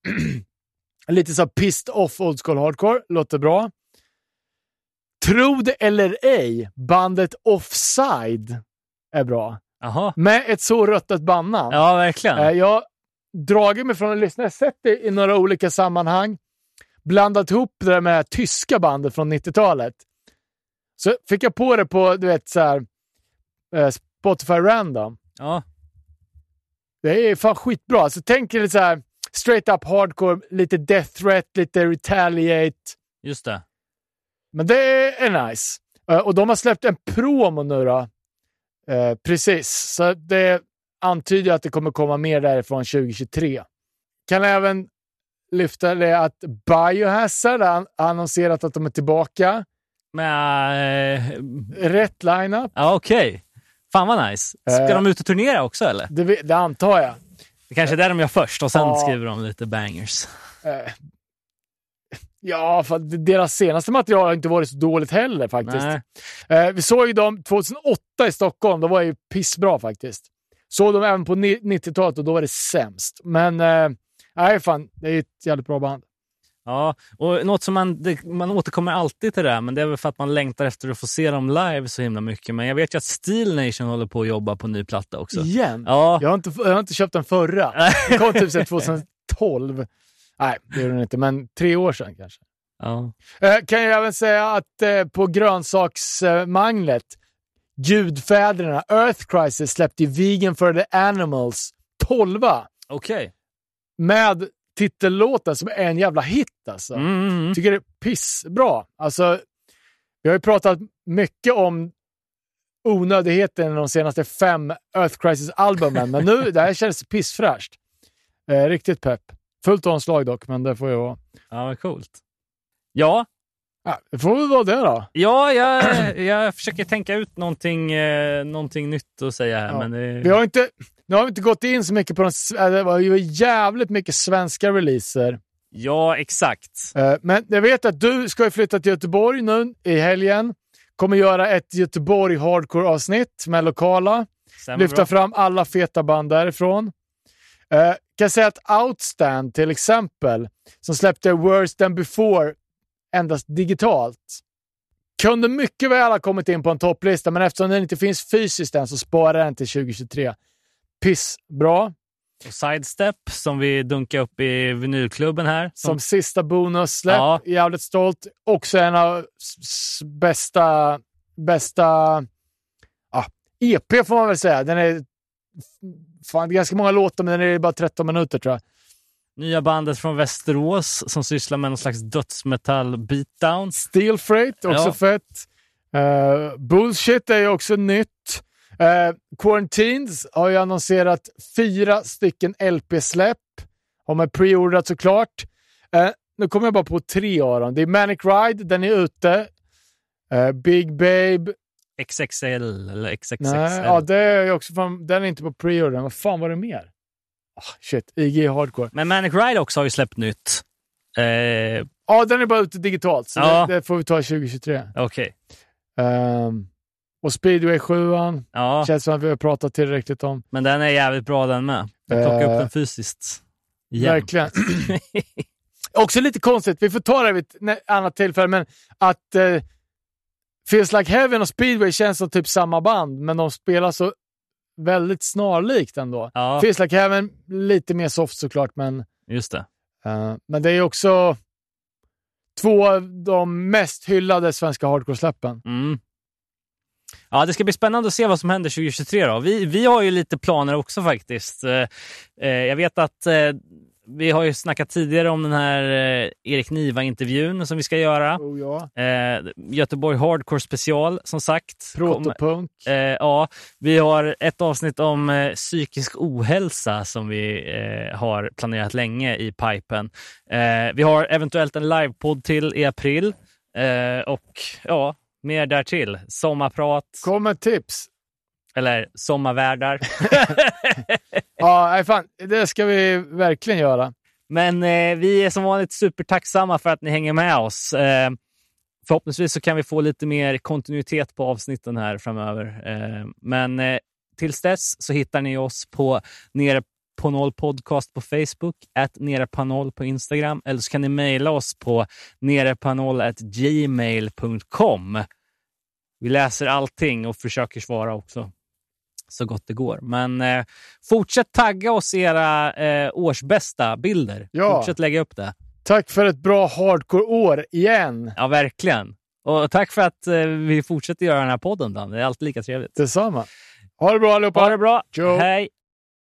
Lite så pissed off old school hardcore, låter bra. Tro det eller ej, bandet Offside är bra. Jaha. Med ett så ruttet bandnamn. Ja, verkligen. Eh, jag har dragit mig från att lyssna, jag har sett det i några olika sammanhang. Blandat ihop det där med tyska bandet från 90-talet. Så fick jag på det på, du vet, så här, eh, Spotify Random. Ja. Det är fan skitbra. Alltså, tänk er så här straight up hardcore, lite death threat, lite retaliate. Just det. Men det är nice. Eh, och de har släppt en promo nu då. Eh, precis, så det antyder att det kommer komma mer därifrån 2023. Kan även lyfta det att Biohazard har annonserat att de är tillbaka. Men, eh, Rätt lineup, ja, okej. Fan vad nice. Ska Eh. de ut och turnera också eller? det, det antar jag. Det kanske är där de gör först och sen Ja. skriver de lite bangers. Ja, för deras senaste material har inte varit så dåligt heller faktiskt. Eh, vi såg ju dem 2008 i Stockholm. Då var det ju pissbra faktiskt. Såg dem även på ni- 90-talet och då var det sämst. Men eh, nej, fan, det är ett jävligt bra band. Ja, och något som man, det, man återkommer alltid till det här, men det är väl för att man längtar efter att få se dem live så himla mycket. Men jag vet ju att Steel Nation håller på att jobba på ny platta också. Igen? Ja, Jag, har inte, jag har inte köpt den förra. Den kom typ sedan 2012. Nej, det gjorde den inte, men tre år sedan kanske. ja. Eh, kan jag även säga att eh, på grönsaksmanglet, Gudfäderna, Earth Crisis släppte Vegan for the Animals 12 okej. med titellåten som är en jävla hit alltså. Mm, mm, mm. Tycker det är pissbra. Alltså, vi har ju pratat mycket om onödigheten i de senaste fem Earth Crisis-albumen, men nu det här känns pissfräscht. Eh, riktigt pepp. Fullt omslag dock, men det får ju vara. Ja, vad coolt. Ja, Ja, det får väl vara det då. ja jag, jag försöker tänka ut någonting, eh, någonting nytt att säga här. Ja. Men det, Vi har inte, nu har vi inte gått in så mycket på de... s- äh, Det var ju jävligt mycket svenska releaser. Ja, exakt. Eh, Men jag vet att du ska flytta till Göteborg nu i helgen. Kommer göra ett Göteborg Hardcore-avsnitt med lokala. Lyfta bra. fram alla feta band därifrån. Kan säga att Outstand till exempel, som släppte Worse than before endast digitalt, kunde mycket väl ha kommit in på en topplista, men eftersom den inte finns fysiskt än så sparar den till 2023. Pissbra. Och Sidestep som vi dunkar upp i vinylklubben här. Som sista bonussläpp. Ja. Jävligt stolt. Också en av bästa, bästa ja, EP får man väl säga. Den är fan, det är ganska många låtar, men den är bara 13 minuter tror jag. Nya bandet från Västerås som sysslar med någon slags dödsmetall beatdown. Steel Freight, också Ja. fett. Eh, Bullshit är ju också nytt. Uh, Quarantines har ju annonserat fyra stycken LP-släpp. Har man preordrat såklart. Uh, nu kommer jag bara på tre av dem. Det är Manic Ride, den är ute. Eh, Big Babe. XXL eller XXXL. Nej, ja, det är också från, den är inte på preordern. Vad fan var det mer? Ah, shit, IG Hardcore. Men Manic Ride också har ju släppt nytt. Eh, Ja, den är bara ute digitalt, så Ja. det, det får vi ta 2023. Okej. Ehm, och Speedway 7 Ja, känns som att vi har pratat tillräckligt om. men den är jävligt bra den med. Jag plockar Eh, upp den fysiskt. Igen. Verkligen. Också lite konstigt, vi får ta det vid ett annat tillfälle, men att eh, Feels Like Heaven och Speedway känns som typ samma band, men de spelar så väldigt snarlikt ändå. Ja, Feels Like Heaven, lite mer soft såklart, men, just det. eh, men det är också två av de mest hyllade svenska hardcore-släppen. Mm. Ja, det ska bli spännande att se vad som händer 2023. Då. Vi, vi har ju lite planer också faktiskt. Eh, eh, jag vet att eh, vi har ju snackat tidigare om den här eh, Erik Niva-intervjun som vi ska göra. Oh, ja. Eh, Göteborg Hardcore special, som sagt. Protopunk. Eh, ja, vi har ett avsnitt om eh, psykisk ohälsa som vi eh, har planerat länge i pipen. Eh, vi har eventuellt en livepodd till i april och ja, mer därtill. Sommarprat Kom med tips. eller sommarvärdar. Ja, fan, det ska vi verkligen göra. Men eh, vi är som vanligt supertacksamma för att ni hänger med oss. Eh, förhoppningsvis så kan vi få lite mer kontinuitet på avsnitten här framöver. Eh, men eh, tills dess så hittar ni oss på Nere på noll podcast på Facebook, att nere på noll på Instagram eller så kan ni mejla oss på nerepanoll@gmail.com. Vi läser allting och försöker svara också så gott det går. Men eh, fortsätt tagga oss era eh, årsbästa bilder. Ja. Fortsätt lägga upp det. Tack för ett bra hardcore-år igen. Ja, verkligen. Och tack för att eh, vi fortsätter göra den här podden. Dan. Det är alltid lika trevligt. Detsamma. Ha det bra allihopa. Ha det bra. Ciao. Hej!